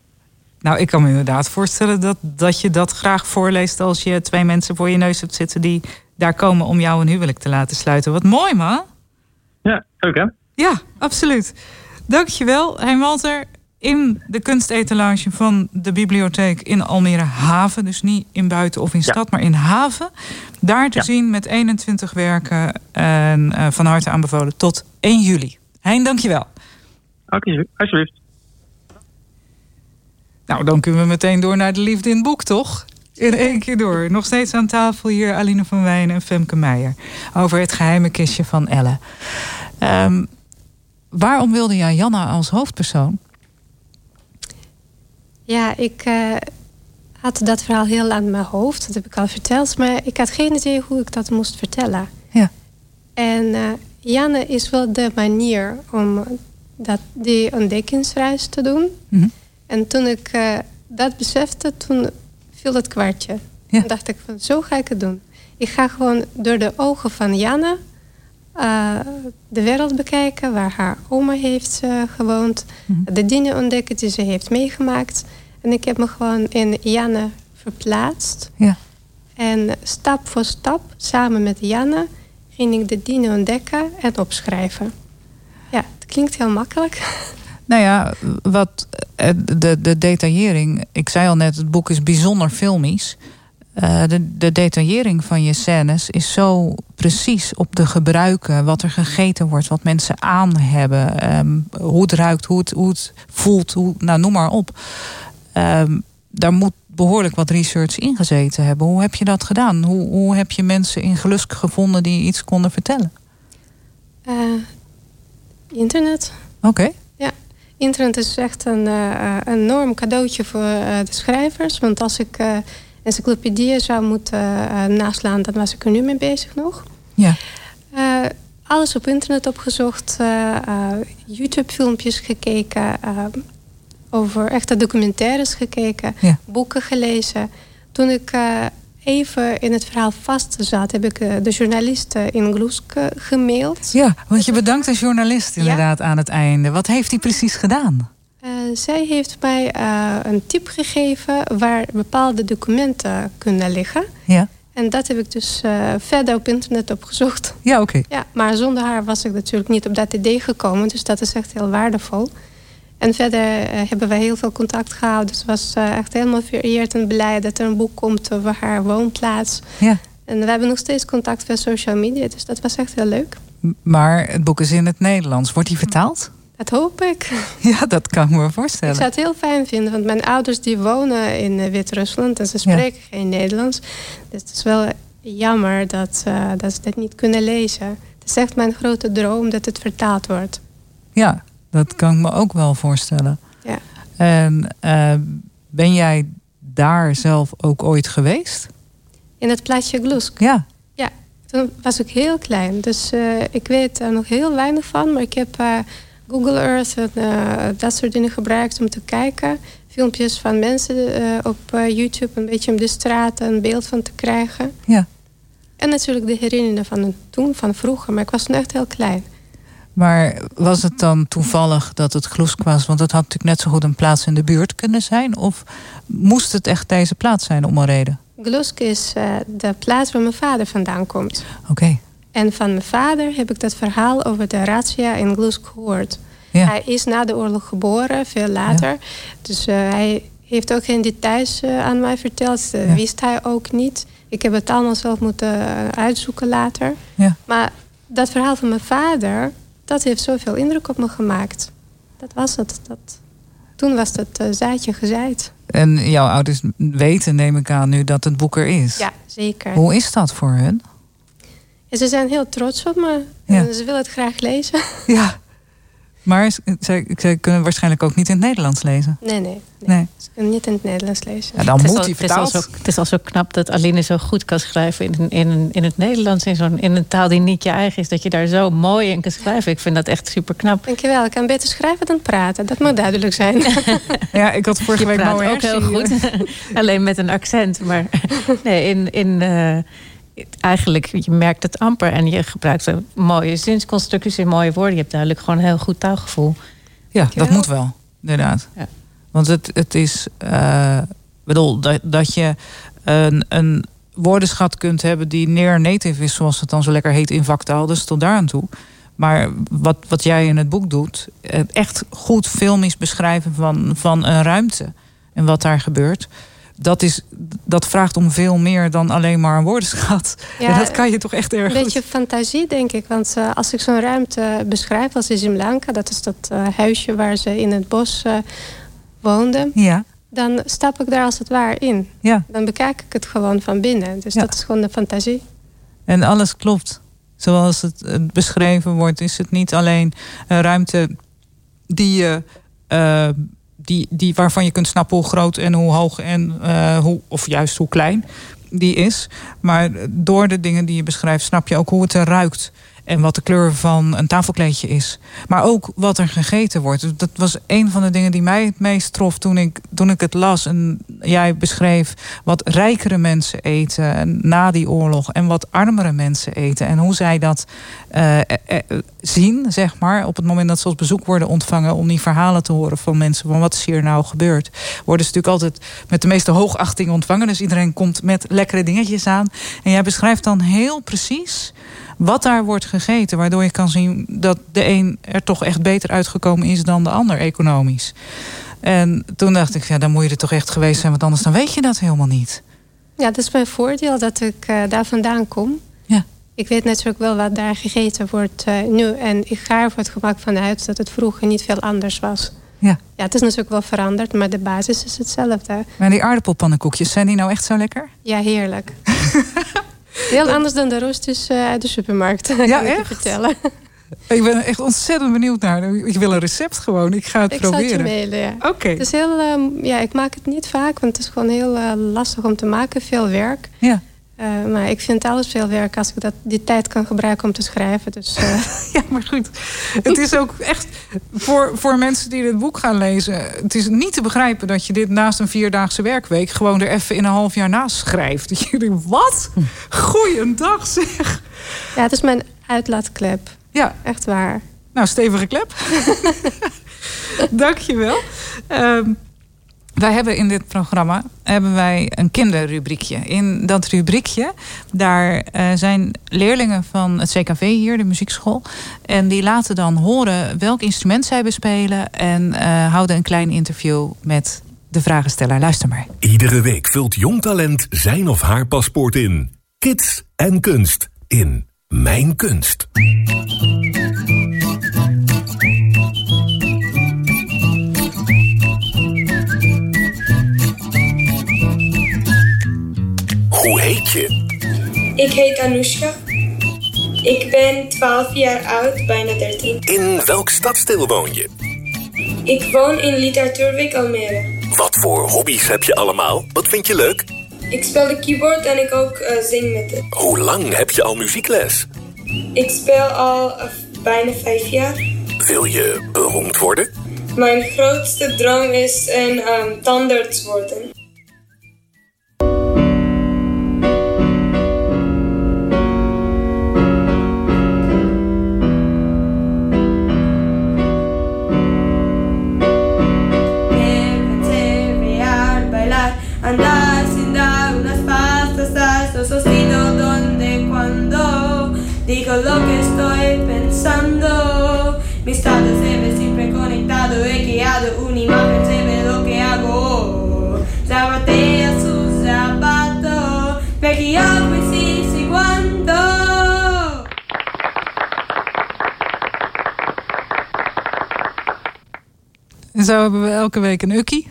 Nou, ik kan me inderdaad voorstellen dat, dat je dat graag voorleest als je twee mensen voor je neus hebt zitten die daar komen om jou een huwelijk te laten sluiten. Wat mooi, man. Ja, leuk hè? Ja, absoluut. Dankjewel, Hein Walter. In de kunstetalage van de bibliotheek in Almere Haven. Dus niet in buiten of in Ja. stad, maar in Haven. Daar te Ja. zien met 21 werken. En eh, van harte aanbevolen tot 1 juli. Hein, dankjewel. Oké, alsjeblieft. Nou, dan kunnen we meteen door naar de liefde in het boek, toch? In één keer door. Nog steeds aan tafel hier Aline van Wijn en Femke Meijer. Over het geheime kistje van Elle. Ehm, waarom wilde jij Janna als hoofdpersoon? Ja, ik eh, had dat verhaal heel lang in mijn hoofd. Dat heb ik al verteld. Maar ik had geen idee hoe ik dat moest vertellen. Ja. En eh, Janne is wel de manier om dat, die ontdekkingsreis te doen. Mhm. En toen ik eh, dat besefte, toen viel het kwartje. Ja. Toen dacht ik van, zo ga ik het doen. Ik ga gewoon door de ogen van Janne eh, de wereld bekijken... waar haar oma heeft eh, gewoond. Mhm. De dingen ontdekken die ze heeft meegemaakt. En ik heb me gewoon in Janne verplaatst. Ja. En stap voor stap, samen met Janne... ging ik de dingen ontdekken en opschrijven. Ja, het klinkt heel makkelijk. [laughs] Nou ja, wat eh, de, de detaillering. Ik zei al net, het boek is bijzonder filmisch. Eh, de, de detaillering van je scènes is zo precies op de gebruiken. Wat er gegeten wordt, wat mensen aan hebben. ehm, hoe het ruikt, hoe het, hoe het voelt. Hoe, nou, noem maar op. Ehm, daar moet behoorlijk wat research in gezeten hebben. Hoe heb je dat gedaan? Hoe, hoe heb je mensen in geluk gevonden die iets konden vertellen? Eh, internet. Oké. Internet is echt een eh, een enorm cadeautje voor eh, de schrijvers. Want als ik eh encyclopedieën zou moeten eh, naslaan, dan was ik er nu mee bezig nog. Ja. Eh, alles op internet opgezocht, eh, eh, YouTube-filmpjes gekeken, eh, over echte documentaires gekeken, Ja. boeken gelezen. Toen ik eh, even in het verhaal vast zat, heb ik eh, de journalisten in Glusk eh, gemaild. Ja, want je bedankt een journalist inderdaad aan het einde. Wat heeft hij precies gedaan? Eh, zij heeft mij eh, een tip gegeven waar bepaalde documenten kunnen liggen. Ja, En dat heb ik dus eh, verder op internet opgezocht. ja oké. Ja, maar zonder haar was ik natuurlijk niet op dat idee gekomen. Dus dat is echt heel waardevol. En verder eh, hebben wij heel veel contact gehouden. Dus was eh, echt helemaal vereerd en blij dat er een boek komt over haar woonplaats. Ja. En we hebben nog steeds contact via social media. Dus dat was echt heel leuk. Maar het boek is in het Nederlands. Wordt hij vertaald? Dat hoop ik. [laughs] Ja, dat kan ik me Ik voorstellen. zou het heel fijn vinden, want mijn ouders die wonen in eh, Wit-Rusland en ze Ja. spreken geen Nederlands. Dus het is wel jammer dat, dat ze dit niet kunnen lezen. Het is echt mijn grote droom dat het vertaald wordt. Ja, dat kan ik me ook wel voorstellen. Ja. En eh, ben jij daar zelf ook ooit geweest? In het plaatsje Glusk. Ja. Ja, toen was ik heel klein. Dus eh, ik weet er nog heel weinig van. Maar ik heb eh, Google Earth en dat soort dingen gebruikt om te kijken. Filmpjes van mensen op YouTube. Een beetje om de straat een beeld van te krijgen. Ja. En natuurlijk de herinneringen van toen, van vroeger. Maar ik was toen echt heel klein. Maar was het dan toevallig dat het Gloesk was? Want het had natuurlijk net zo goed een plaats in de buurt kunnen zijn. Of moest het echt deze plaats zijn om een reden? Glusk is eh, de plaats waar mijn vader vandaan komt. Oké. En van mijn vader heb ik dat verhaal over de razzia in Glusk gehoord. Ja. Hij is na de oorlog geboren, veel later. Dus eh, hij heeft ook geen details eh, aan mij verteld. Dat Ja. wist hij ook niet. Ik heb het allemaal zelf moeten uitzoeken later. Ja. Maar dat verhaal van mijn vader, dat heeft zoveel indruk op me gemaakt. Dat was het. Dat, toen was het eh, zaadje gezaaid. En jouw ouders weten, neem ik aan nu, dat het boek er is. Ja, zeker. Hoe is dat voor hun? En ze zijn heel trots op me. Ja. En ze willen het graag lezen. Ja. Maar ze, kunnen waarschijnlijk ook niet in het Nederlands lezen. Nee, nee. Nee. Ze kunnen niet in het Nederlands lezen. Ja, dan Het is moet al- hij het is, al vertaald. zo, het is al zo knap dat Aline zo goed kan schrijven in, in, in het Nederlands. In, zo'n, in een taal die niet je eigen is. Dat je daar zo mooi in kan schrijven. Ik vind dat echt super knap. Dankjewel. Ik kan beter schrijven dan praten. Dat moet duidelijk zijn. [laughs] Ja, ik had vorige Je week praat ook heel goed. [laughs] Alleen met een accent. Maar [laughs] nee, in, in, eh, eigenlijk, je merkt het amper. En je gebruikt zo mooie zinsconstructies en mooie woorden. Je hebt duidelijk gewoon een heel goed taalgevoel. Ja, dat moet wel, inderdaad. Ja. Want het, het is, eh, bedoel, dat, dat je een, een woordenschat kunt hebben die near native is, zoals het dan zo lekker heet in vaktaal, dus tot daar aan toe. Maar wat, wat jij in het boek doet, eh, echt goed filmisch beschrijven van, van een ruimte en wat daar gebeurt. Dat, is, dat vraagt om veel meer dan alleen maar een woordenschat. Ja, en dat kan je toch echt erg Een goed. beetje fantasie, denk ik. Want eh, als ik zo'n ruimte beschrijf als Izimlanka... dat is dat eh, huisje waar ze in het bos eh woonden... Ja, dan stap ik daar als het ware in. ja. Dan bekijk ik het gewoon van binnen. Dus Ja. dat is gewoon de fantasie. En alles klopt. Zoals het beschreven wordt, is het niet alleen een ruimte die je. Die, die, waarvan je kunt snappen hoe groot en hoe hoog en eh, hoe, of juist hoe klein die is. Maar door de dingen die je beschrijft, snap je ook hoe het er ruikt. En wat de kleur van een tafelkleedje is. Maar ook wat er gegeten wordt. Dus Dat was een van de dingen die mij het meest trof toen ik, toen ik het las. En jij beschreef wat rijkere mensen eten na die oorlog. En wat armere mensen eten. En hoe zij dat eh, eh, eh, zien, zeg maar. Op het moment dat ze als bezoek worden ontvangen. Om die verhalen te horen van mensen. Van wat is hier nou gebeurd. Worden ze natuurlijk altijd met de meeste hoogachting ontvangen. Dus iedereen komt met lekkere dingetjes aan. En jij beschrijft dan heel precies wat daar wordt gegeten. Waardoor je kan zien dat de een er toch echt beter uitgekomen is dan de ander economisch. En toen dacht ik, ja, dan moet je er toch echt geweest zijn. Want anders dan weet je dat helemaal niet. Ja, dat is mijn voordeel dat ik daar vandaan kom. Ik weet natuurlijk wel wat daar gegeten wordt eh, nu. En ik ga er voor het gemak vanuit dat het vroeger niet veel anders was. Ja. Ja, het is natuurlijk wel veranderd, maar de basis is hetzelfde. Maar die aardappelpannenkoekjes, zijn die nou echt zo lekker? Ja, heerlijk. [laughs] Heel anders dan de roosters eh, uit de supermarkt. [laughs] kan Ja, ik je echt? vertellen. Ik ben echt ontzettend benieuwd naar. Ik wil een recept gewoon. Ik ga het Ik zal het je proberen. mailen, ja. Oké. Het is heel, ehm, ja, ik maak het niet vaak, want het is gewoon heel eh, lastig om te maken. Veel werk. Ja. Eh, maar ik vind alles veel werk als ik dat, die tijd kan gebruiken om te schrijven. Dus eh, [laughs] Ja, maar goed. Het is ook echt voor, voor mensen die dit boek gaan lezen. Het is niet te begrijpen dat je dit naast een vierdaagse werkweek. gewoon er even in een half jaar naast schrijft. [laughs] Dat je denkt: wat? Goeiedag zeg. ja, het is mijn uitlaatklep. Ja, Echt waar. nou, stevige klep. [laughs] Dank je wel. Ehm, wij hebben in dit programma hebben wij een kinderrubriekje. In dat rubriekje, daar eh, zijn leerlingen van het CKV hier, de muziekschool. En die laten dan horen welk instrument zij bespelen. En eh, houden een klein interview met de vragensteller. Luister maar. Iedere week vult jong talent zijn of haar paspoort in. Kids en kunst in Mijn Kunst. Hoe heet je? Ik heet Anoushka. Ik ben 12 jaar oud, bijna 13. In welk stadsdeel woon je? Ik woon in Literatuurwijk Almere. Wat voor hobby's heb je allemaal? Wat vind je leuk? Ik speel de keyboard en ik ook eh, zing met het. Hoe lang heb je al muziekles? Ik speel al eh, bijna vijf jaar. Wil je beroemd worden? Mijn grootste droom is een ehm, tandarts worden. En zo hebben we elke week een ukkie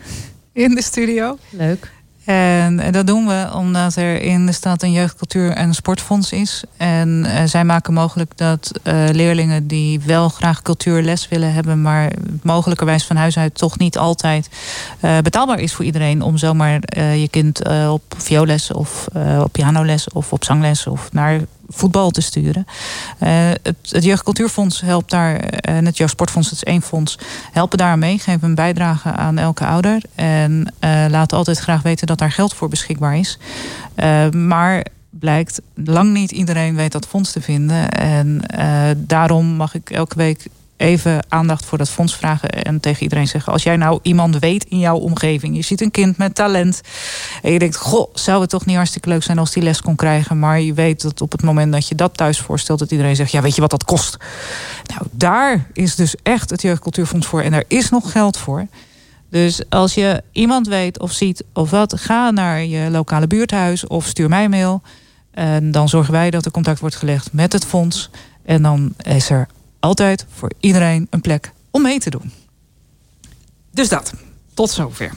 in de studio. Leuk. En eh, dat doen we omdat er in de stad een jeugdcultuur- en sportfonds is. En eh, zij maken mogelijk dat eh, leerlingen die wel graag cultuurles willen hebben, maar mogelijkerwijs van huis uit toch niet altijd eh, betaalbaar is voor iedereen om zomaar je kind op violes of op pianoles of op zangles of naar voetbal te sturen. Eh, het, het Jeugdcultuurfonds helpt daar, eh, en het Jeugdsportfonds, dat is één fonds, helpen daar aan mee, geven een bijdrage aan elke ouder. En eh laten altijd graag weten dat daar geld voor beschikbaar is. Maar blijkt, lang niet iedereen weet dat fonds te vinden. En daarom mag ik elke week even aandacht voor dat fonds vragen en tegen iedereen zeggen: als jij nou iemand weet in jouw omgeving, je ziet een kind met talent en je denkt: goh, zou het toch niet hartstikke leuk zijn als die les kon krijgen, maar je weet dat op het moment dat je dat thuis voorstelt, dat iedereen zegt: ja, weet je wat dat kost? Nou, daar is dus echt het Jeugdcultuurfonds voor en daar is nog geld voor. Dus als je iemand weet of ziet of wat, ga naar je lokale buurthuis of stuur mij een mail. En dan zorgen wij dat er contact wordt gelegd met het fonds. En dan is er altijd voor iedereen een plek om mee te doen. Dus dat. Tot zover.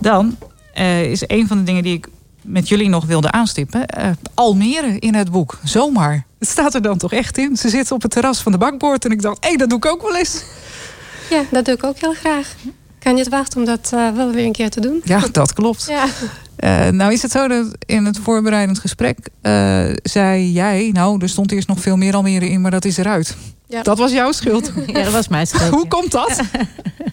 Dan eh, is een van de dingen die ik met jullie nog wilde aanstippen. eh, Almere in het boek. Zomaar. Het staat er dan toch echt in. Ze zitten op het terras van de bakboord. En ik dacht, hé, hey, dat doe ik ook wel eens. Ja, dat doe ik ook heel graag. Kan je het wachten om dat eh, wel weer een keer te doen? Ja, dat klopt. Ja. Nou is het zo dat in het voorbereidend gesprek zei jij... nou, er stond eerst nog veel meer Almere in, maar dat is eruit. Ja. Dat was jouw schuld. [laughs] Ja, dat was mijn schuld. Hoe ja. komt dat?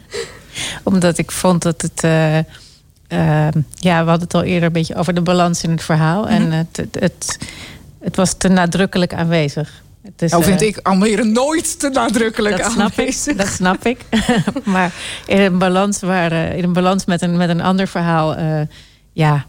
[laughs] Omdat ik vond dat het. eh, eh, ja, we hadden het al eerder een beetje over de balans in het verhaal. Mhm. En het, het, het, het was te nadrukkelijk aanwezig. Is, nou vind eh, ik Almere nooit te nadrukkelijk dat snap ik. aanwezig. Dat snap ik. [laughs] maar in een balans, waar, eh, in een, balans met, een, met een ander verhaal. eh, ja,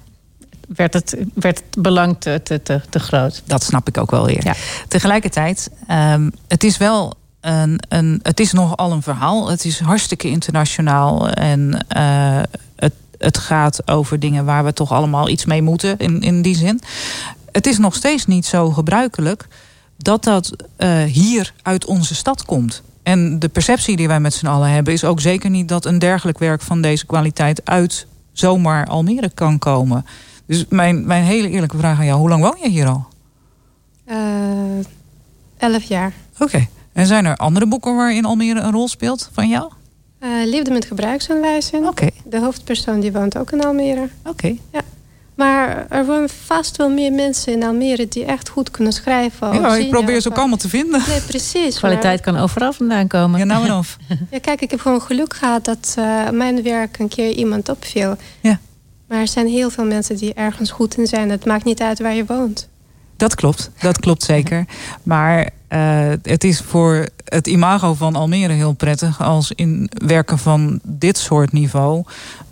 werd het, werd het belang te, te, te, te groot. Dat snap ik ook wel weer. Ja. Tegelijkertijd, ehm, het is wel een, een, het is nogal een verhaal. Het is hartstikke internationaal. En eh, het, het gaat over dingen waar we toch allemaal iets mee moeten in, in die zin. Het is nog steeds niet zo gebruikelijk dat dat eh, hier uit onze stad komt. En de perceptie die wij met z'n allen hebben, is ook zeker niet dat een dergelijk werk van deze kwaliteit uit zomaar Almere kan komen. Dus mijn, mijn hele eerlijke vraag aan jou: hoe lang woon je hier al? Eh, elf jaar. Oké. En zijn er andere boeken waarin Almere een rol speelt van jou? Eh, liefde met gebruiksaanwijzing. Oké. De hoofdpersoon die woont ook in Almere. Oké. Maar er wonen vast wel meer mensen in Almere die echt goed kunnen schrijven. of Ja, ik probeer ze ook allemaal te vinden. Nee, precies. Kwaliteit kan overal vandaan komen. Ja, nou en of. [laughs] Ja, kijk, ik heb gewoon geluk gehad dat eh, mijn werk een keer iemand opviel. Ja. Maar er zijn heel veel mensen die ergens goed in zijn. Het maakt niet uit waar je woont. Dat klopt, dat klopt zeker. Maar eh, het is voor het imago van Almere heel prettig als in werken van dit soort niveau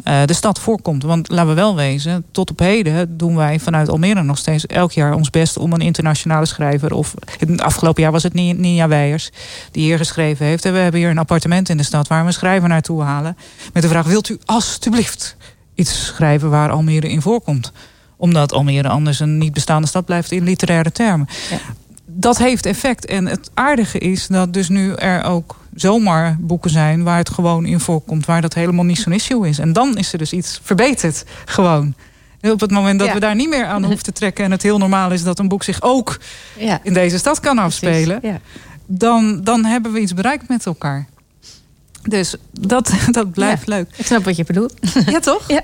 eh, de stad voorkomt. Want laten we wel wezen, tot op heden doen wij vanuit Almere nog steeds elk jaar ons best om een internationale schrijver. Of het afgelopen jaar was het Ni- Nia Weijers die hier geschreven heeft. En we hebben hier een appartement in de stad waar we een schrijver naartoe halen. Met de vraag: wilt u alstublieft iets schrijven waar Almere in voorkomt? Omdat Almere anders een niet bestaande stad blijft in literaire termen. Dat heeft effect. En het aardige is dat dus nu er ook zomaar boeken zijn waar het gewoon in voorkomt, waar dat helemaal niet zo'n issue is. En dan is er dus iets verbeterd. Gewoon. Op het moment dat Ja. we daar niet meer aan hoeven te trekken en het heel normaal is dat een boek zich ook Ja, in deze stad kan afspelen, Ja. dan, dan hebben we iets bereikt met elkaar. Dus dat, [laughs] dat blijft leuk. Ik snap wat je bedoelt. [laughs] Ja, toch? Ja.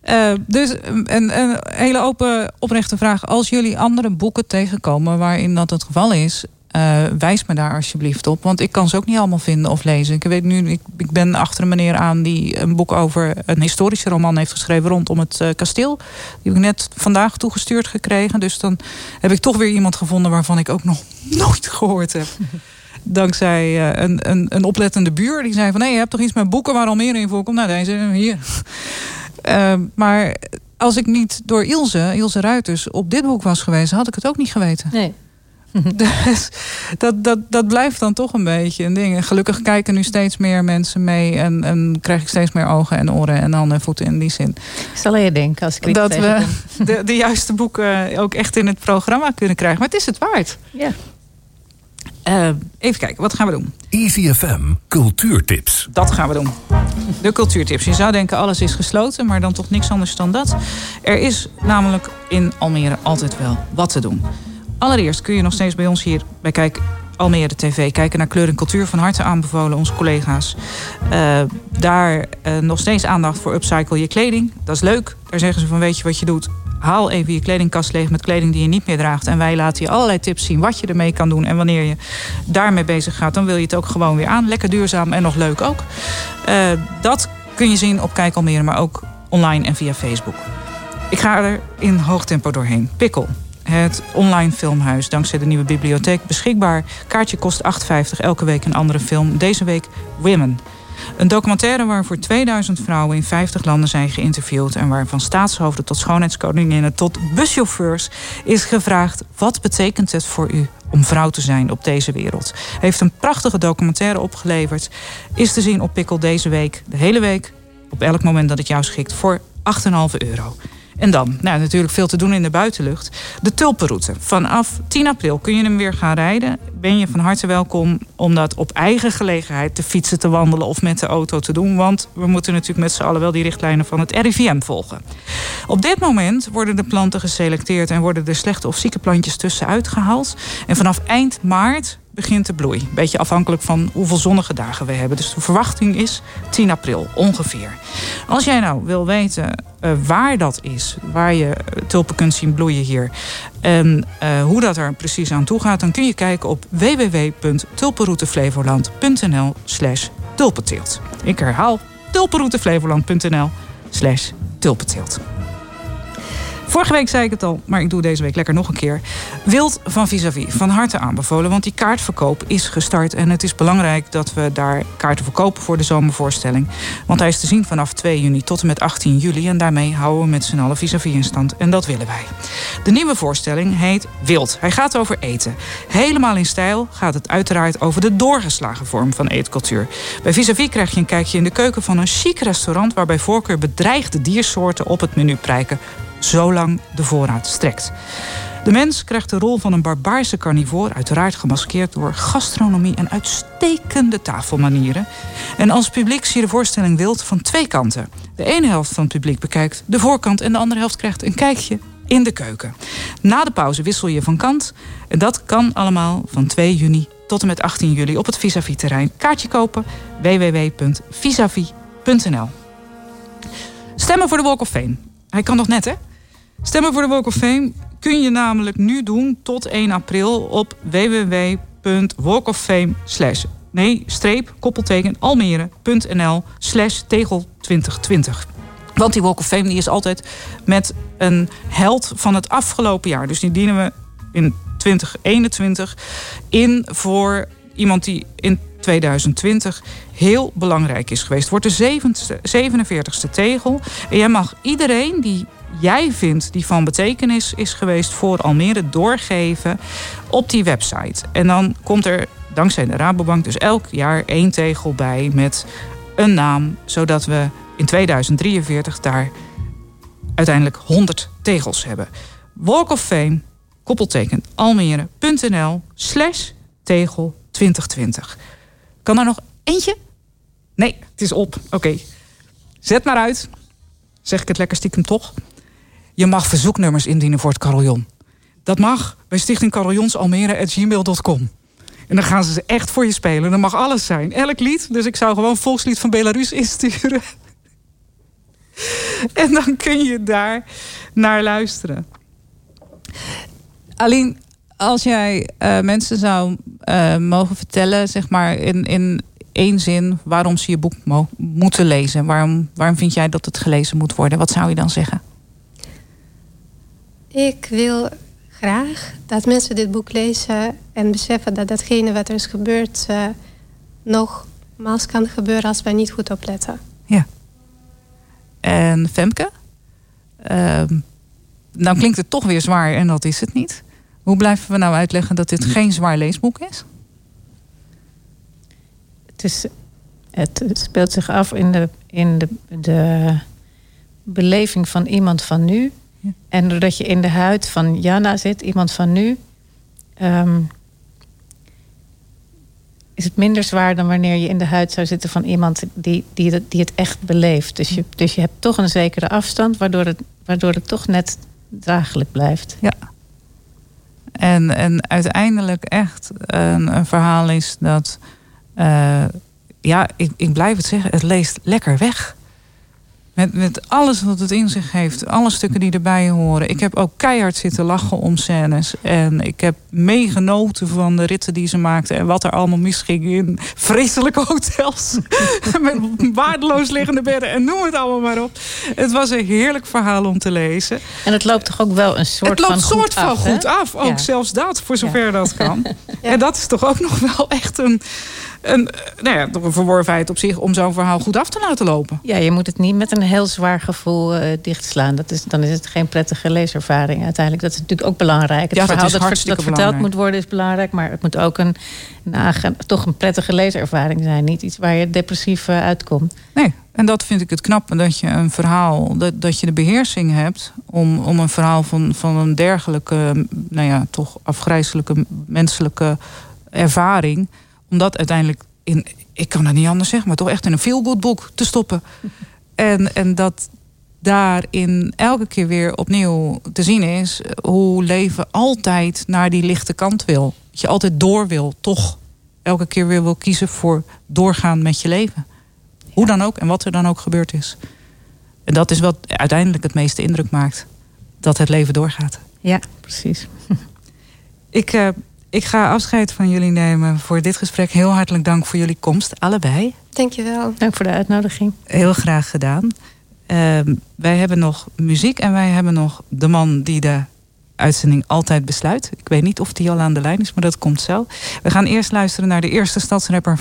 Eh, dus een, een hele open, oprechte vraag. Als jullie andere boeken tegenkomen waarin dat het geval is, eh, wijs me daar alsjeblieft op. Want ik kan ze ook niet allemaal vinden of lezen. Ik weet nu, ik, ik ben achter een meneer aan die een boek over een historische roman heeft geschreven rondom het eh, kasteel. Die heb ik net vandaag toegestuurd gekregen. Dus dan heb ik toch weer iemand gevonden waarvan ik ook nog [laughs] nooit gehoord heb. Dankzij eh, een, een, een oplettende buur. Die zei van, hé, je hebt toch iets met boeken waar al meer in voorkomt? Nou, deze hier. [laughs] Eh, maar als ik niet door Ilse, Ilse Ruiters, op dit boek was geweest... had ik het ook niet geweten. Nee. [laughs] Dus dat, dat, dat blijft dan toch een beetje een ding. En gelukkig kijken nu steeds meer mensen mee. En, en krijg ik steeds meer ogen en oren en handen en voeten in die zin. Ik zal je denken als ik Dat we [laughs] de, de juiste boeken ook echt in het programma kunnen krijgen. Maar het is het waard. Ja. Eh, even kijken, wat gaan we doen? Easy FM Cultuurtips. Dat gaan we doen. De cultuurtips. Je zou denken alles is gesloten, maar dan toch niks anders dan dat. Er is namelijk in Almere altijd wel wat te doen. Allereerst kun je nog steeds bij ons hier bij Kijk Almere TV kijken naar kleur en cultuur. Van harte aanbevolen, onze collega's. Eh, daar eh, nog steeds aandacht voor upcycle je kleding. Dat is leuk. Daar zeggen ze van weet je wat je doet. Haal even je kledingkast leeg met kleding die je niet meer draagt. En wij laten je allerlei tips zien wat je ermee kan doen. En wanneer je daarmee bezig gaat, dan wil je het ook gewoon weer aan. Lekker duurzaam en nog leuk ook. Eh, dat kun je zien op Kijk Almere, maar ook online en via Facebook. Ik ga er in hoog tempo doorheen. Pikkel. Het online filmhuis, dankzij de nieuwe bibliotheek beschikbaar. Kaartje kost 8,50, elke week een andere film. Deze week Women. Een documentaire waar voor 2000 vrouwen in 50 landen zijn geïnterviewd... en waar van staatshoofden tot schoonheidskoninginnen tot buschauffeurs is gevraagd... wat betekent het voor u om vrouw te zijn op deze wereld? Heeft een prachtige documentaire opgeleverd. Is te zien op Pikkel deze week, de hele week... op elk moment dat het jou schikt, voor 8,5 euro. En dan, nou natuurlijk veel te doen in de buitenlucht. De Tulpenroute. Vanaf 10 april kun je hem weer gaan rijden. Ben je van harte welkom om dat op eigen gelegenheid te fietsen, te wandelen of met de auto te doen. Want we moeten natuurlijk met z'n allen wel die richtlijnen van het RIVM volgen. Op dit moment worden de planten geselecteerd en worden er slechte of zieke plantjes tussenuit gehaald. En vanaf eind maart begint de bloei. Beetje afhankelijk van hoeveel zonnige dagen we hebben. Dus de verwachting is 10 april ongeveer. Als jij nou wil weten eh, waar dat is, waar je eh, tulpen kunt zien bloeien hier, en eh, hoe dat er precies aan toe gaat, dan kun je kijken op www.tulpenrouteflevoland.nl slash tulpenteelt. Ik herhaal tulpenrouteflevoland.nl slash tulpenteelt. Vorige week zei ik het al, maar ik doe deze week lekker nog een keer. Wild van Vis-a-vis, van harte aanbevolen. Want die kaartverkoop is gestart. En het is belangrijk dat we daar kaarten verkopen voor de zomervoorstelling. Want hij is te zien vanaf 2 juni tot en met 18 juli. En daarmee houden we met z'n allen Vis-a-vis in stand. En dat willen wij. De nieuwe voorstelling heet Wild. Hij gaat over eten. Helemaal in stijl gaat het uiteraard over de doorgeslagen vorm van eetcultuur. Bij Vis-a-vis krijg je een kijkje in de keuken van een chic restaurant... waar bij voorkeur bedreigde diersoorten op het menu prijken zolang de voorraad strekt. De mens krijgt de rol van een barbaarse carnivoor, uiteraard gemaskeerd door gastronomie en uitstekende tafelmanieren. En als publiek zie je de voorstelling wild van twee kanten. De ene helft van het publiek bekijkt de voorkant en de andere helft krijgt een kijkje in de keuken. Na de pauze wissel je van kant en dat kan allemaal van 2 juni tot en met 18 juli op het Vis-a-vis terrein. Kaartje kopen www.visavi.nl. Stemmen voor de Walk of Fame. Hij kan nog net, hè? Stemmen voor de Walk of Fame kun je namelijk nu doen tot 1 april op www.walkoffame nee, streep, koppelteken, almere.nl slash tegel 2020. Want die Walk of Fame die is altijd met een held van het afgelopen jaar. Dus die dienen we in 2021 in voor iemand die in 2020 heel belangrijk is geweest. Wordt de 47ste tegel. En jij mag iedereen die jij vindt die van betekenis is geweest voor Almere doorgeven op die website. En dan komt er dankzij de Rabobank dus elk jaar één tegel bij met een naam, zodat we in 2043 daar uiteindelijk 100 tegels hebben. Walk of Fame, koppelteken almere.nl slash tegel 2020. Kan er nog eentje? Nee, het is op. Oké. Zet maar uit. Zeg ik het lekker stiekem toch? Je mag verzoeknummers indienen voor het carillon. Dat mag bij Stichting Carillons Almere gmail.com. En dan gaan ze ze echt voor je spelen. Dat mag alles zijn. Elk lied. Dus ik zou gewoon volkslied van Belarus insturen. [laughs] En dan kun je daar naar luisteren. Alleen als jij uh, mensen zou uh, mogen vertellen, zeg maar in, in één zin, waarom ze je boek moeten lezen. Waarom, waarom vind jij dat het gelezen moet worden? Wat zou je dan zeggen? Ik wil graag dat mensen dit boek lezen en beseffen dat datgene wat er is gebeurd uh, nogmaals kan gebeuren als wij niet goed opletten. Ja. En Femke? Uh, nou klinkt het toch weer zwaar en dat is het niet. Hoe blijven we nou uitleggen dat dit geen zwaar leesboek is? Het, is, het speelt zich af in de, in de, de beleving van iemand van nu. Ja. En doordat je in de huid van Jana zit, iemand van nu, um, is het minder zwaar dan wanneer je in de huid zou zitten van iemand die, die, die het echt beleeft. Dus je, dus je hebt toch een zekere afstand, waardoor het, waardoor het toch net draaglijk blijft. Ja. En, en uiteindelijk echt een, een verhaal is dat. Uh, ja, ik, ik blijf het zeggen, het leest lekker weg. Met, met alles wat het in zich heeft. Alle stukken die erbij horen. Ik heb ook keihard zitten lachen om scènes. En ik heb meegenoten van de ritten die ze maakten. En wat er allemaal misging in vreselijke [laughs] hotels. [laughs] met waardeloos liggende bedden. En noem het allemaal maar op. Het was een heerlijk verhaal om te lezen. En het loopt toch ook wel een soort van Het loopt soort van goed af. Ook Ja. zelfs dat, voor zover Ja. dat kan. [laughs] En dat is toch ook nog wel echt een... een nou ja, toch een verworvenheid op zich om zo'n verhaal goed af te laten lopen. Ja, je moet het niet met een heel zwaar gevoel eh, dichtslaan. Dat is, dan is het geen prettige leeservaring uiteindelijk. Dat is natuurlijk ook belangrijk. Het Ja, dat verhaal dat, hartstikke dat verteld belangrijk. moet worden is belangrijk. Maar het moet ook een, een toch een prettige leeservaring zijn. Niet iets waar je depressief eh, uitkomt. Nee, en dat vind ik het knappe. Dat je een verhaal, dat, dat je de beheersing hebt om, om een verhaal van, van een dergelijke, nou ja, toch afgrijzelijke menselijke ervaring. Om dat uiteindelijk in, ik kan het niet anders zeggen, maar toch echt in een feel-good boek te stoppen. En, en dat daarin elke keer weer opnieuw te zien is hoe leven altijd naar die lichte kant wil. Dat je altijd door wil, toch elke keer weer wil kiezen voor doorgaan met je leven. Hoe dan ook en wat er dan ook gebeurd is. En dat is wat uiteindelijk het meeste indruk maakt. Dat het leven doorgaat. Ja, precies. [laughs] Ik, eh, ik ga afscheid van jullie nemen voor dit gesprek. Heel hartelijk dank voor jullie komst, allebei. Dankjewel. Dank voor de uitnodiging. Heel graag gedaan. Ehm, wij hebben nog muziek en wij hebben nog de man die de uitzending altijd besluit. Ik weet niet of die al aan de lijn is, maar dat komt zo. We gaan eerst luisteren naar de eerste stadsrapper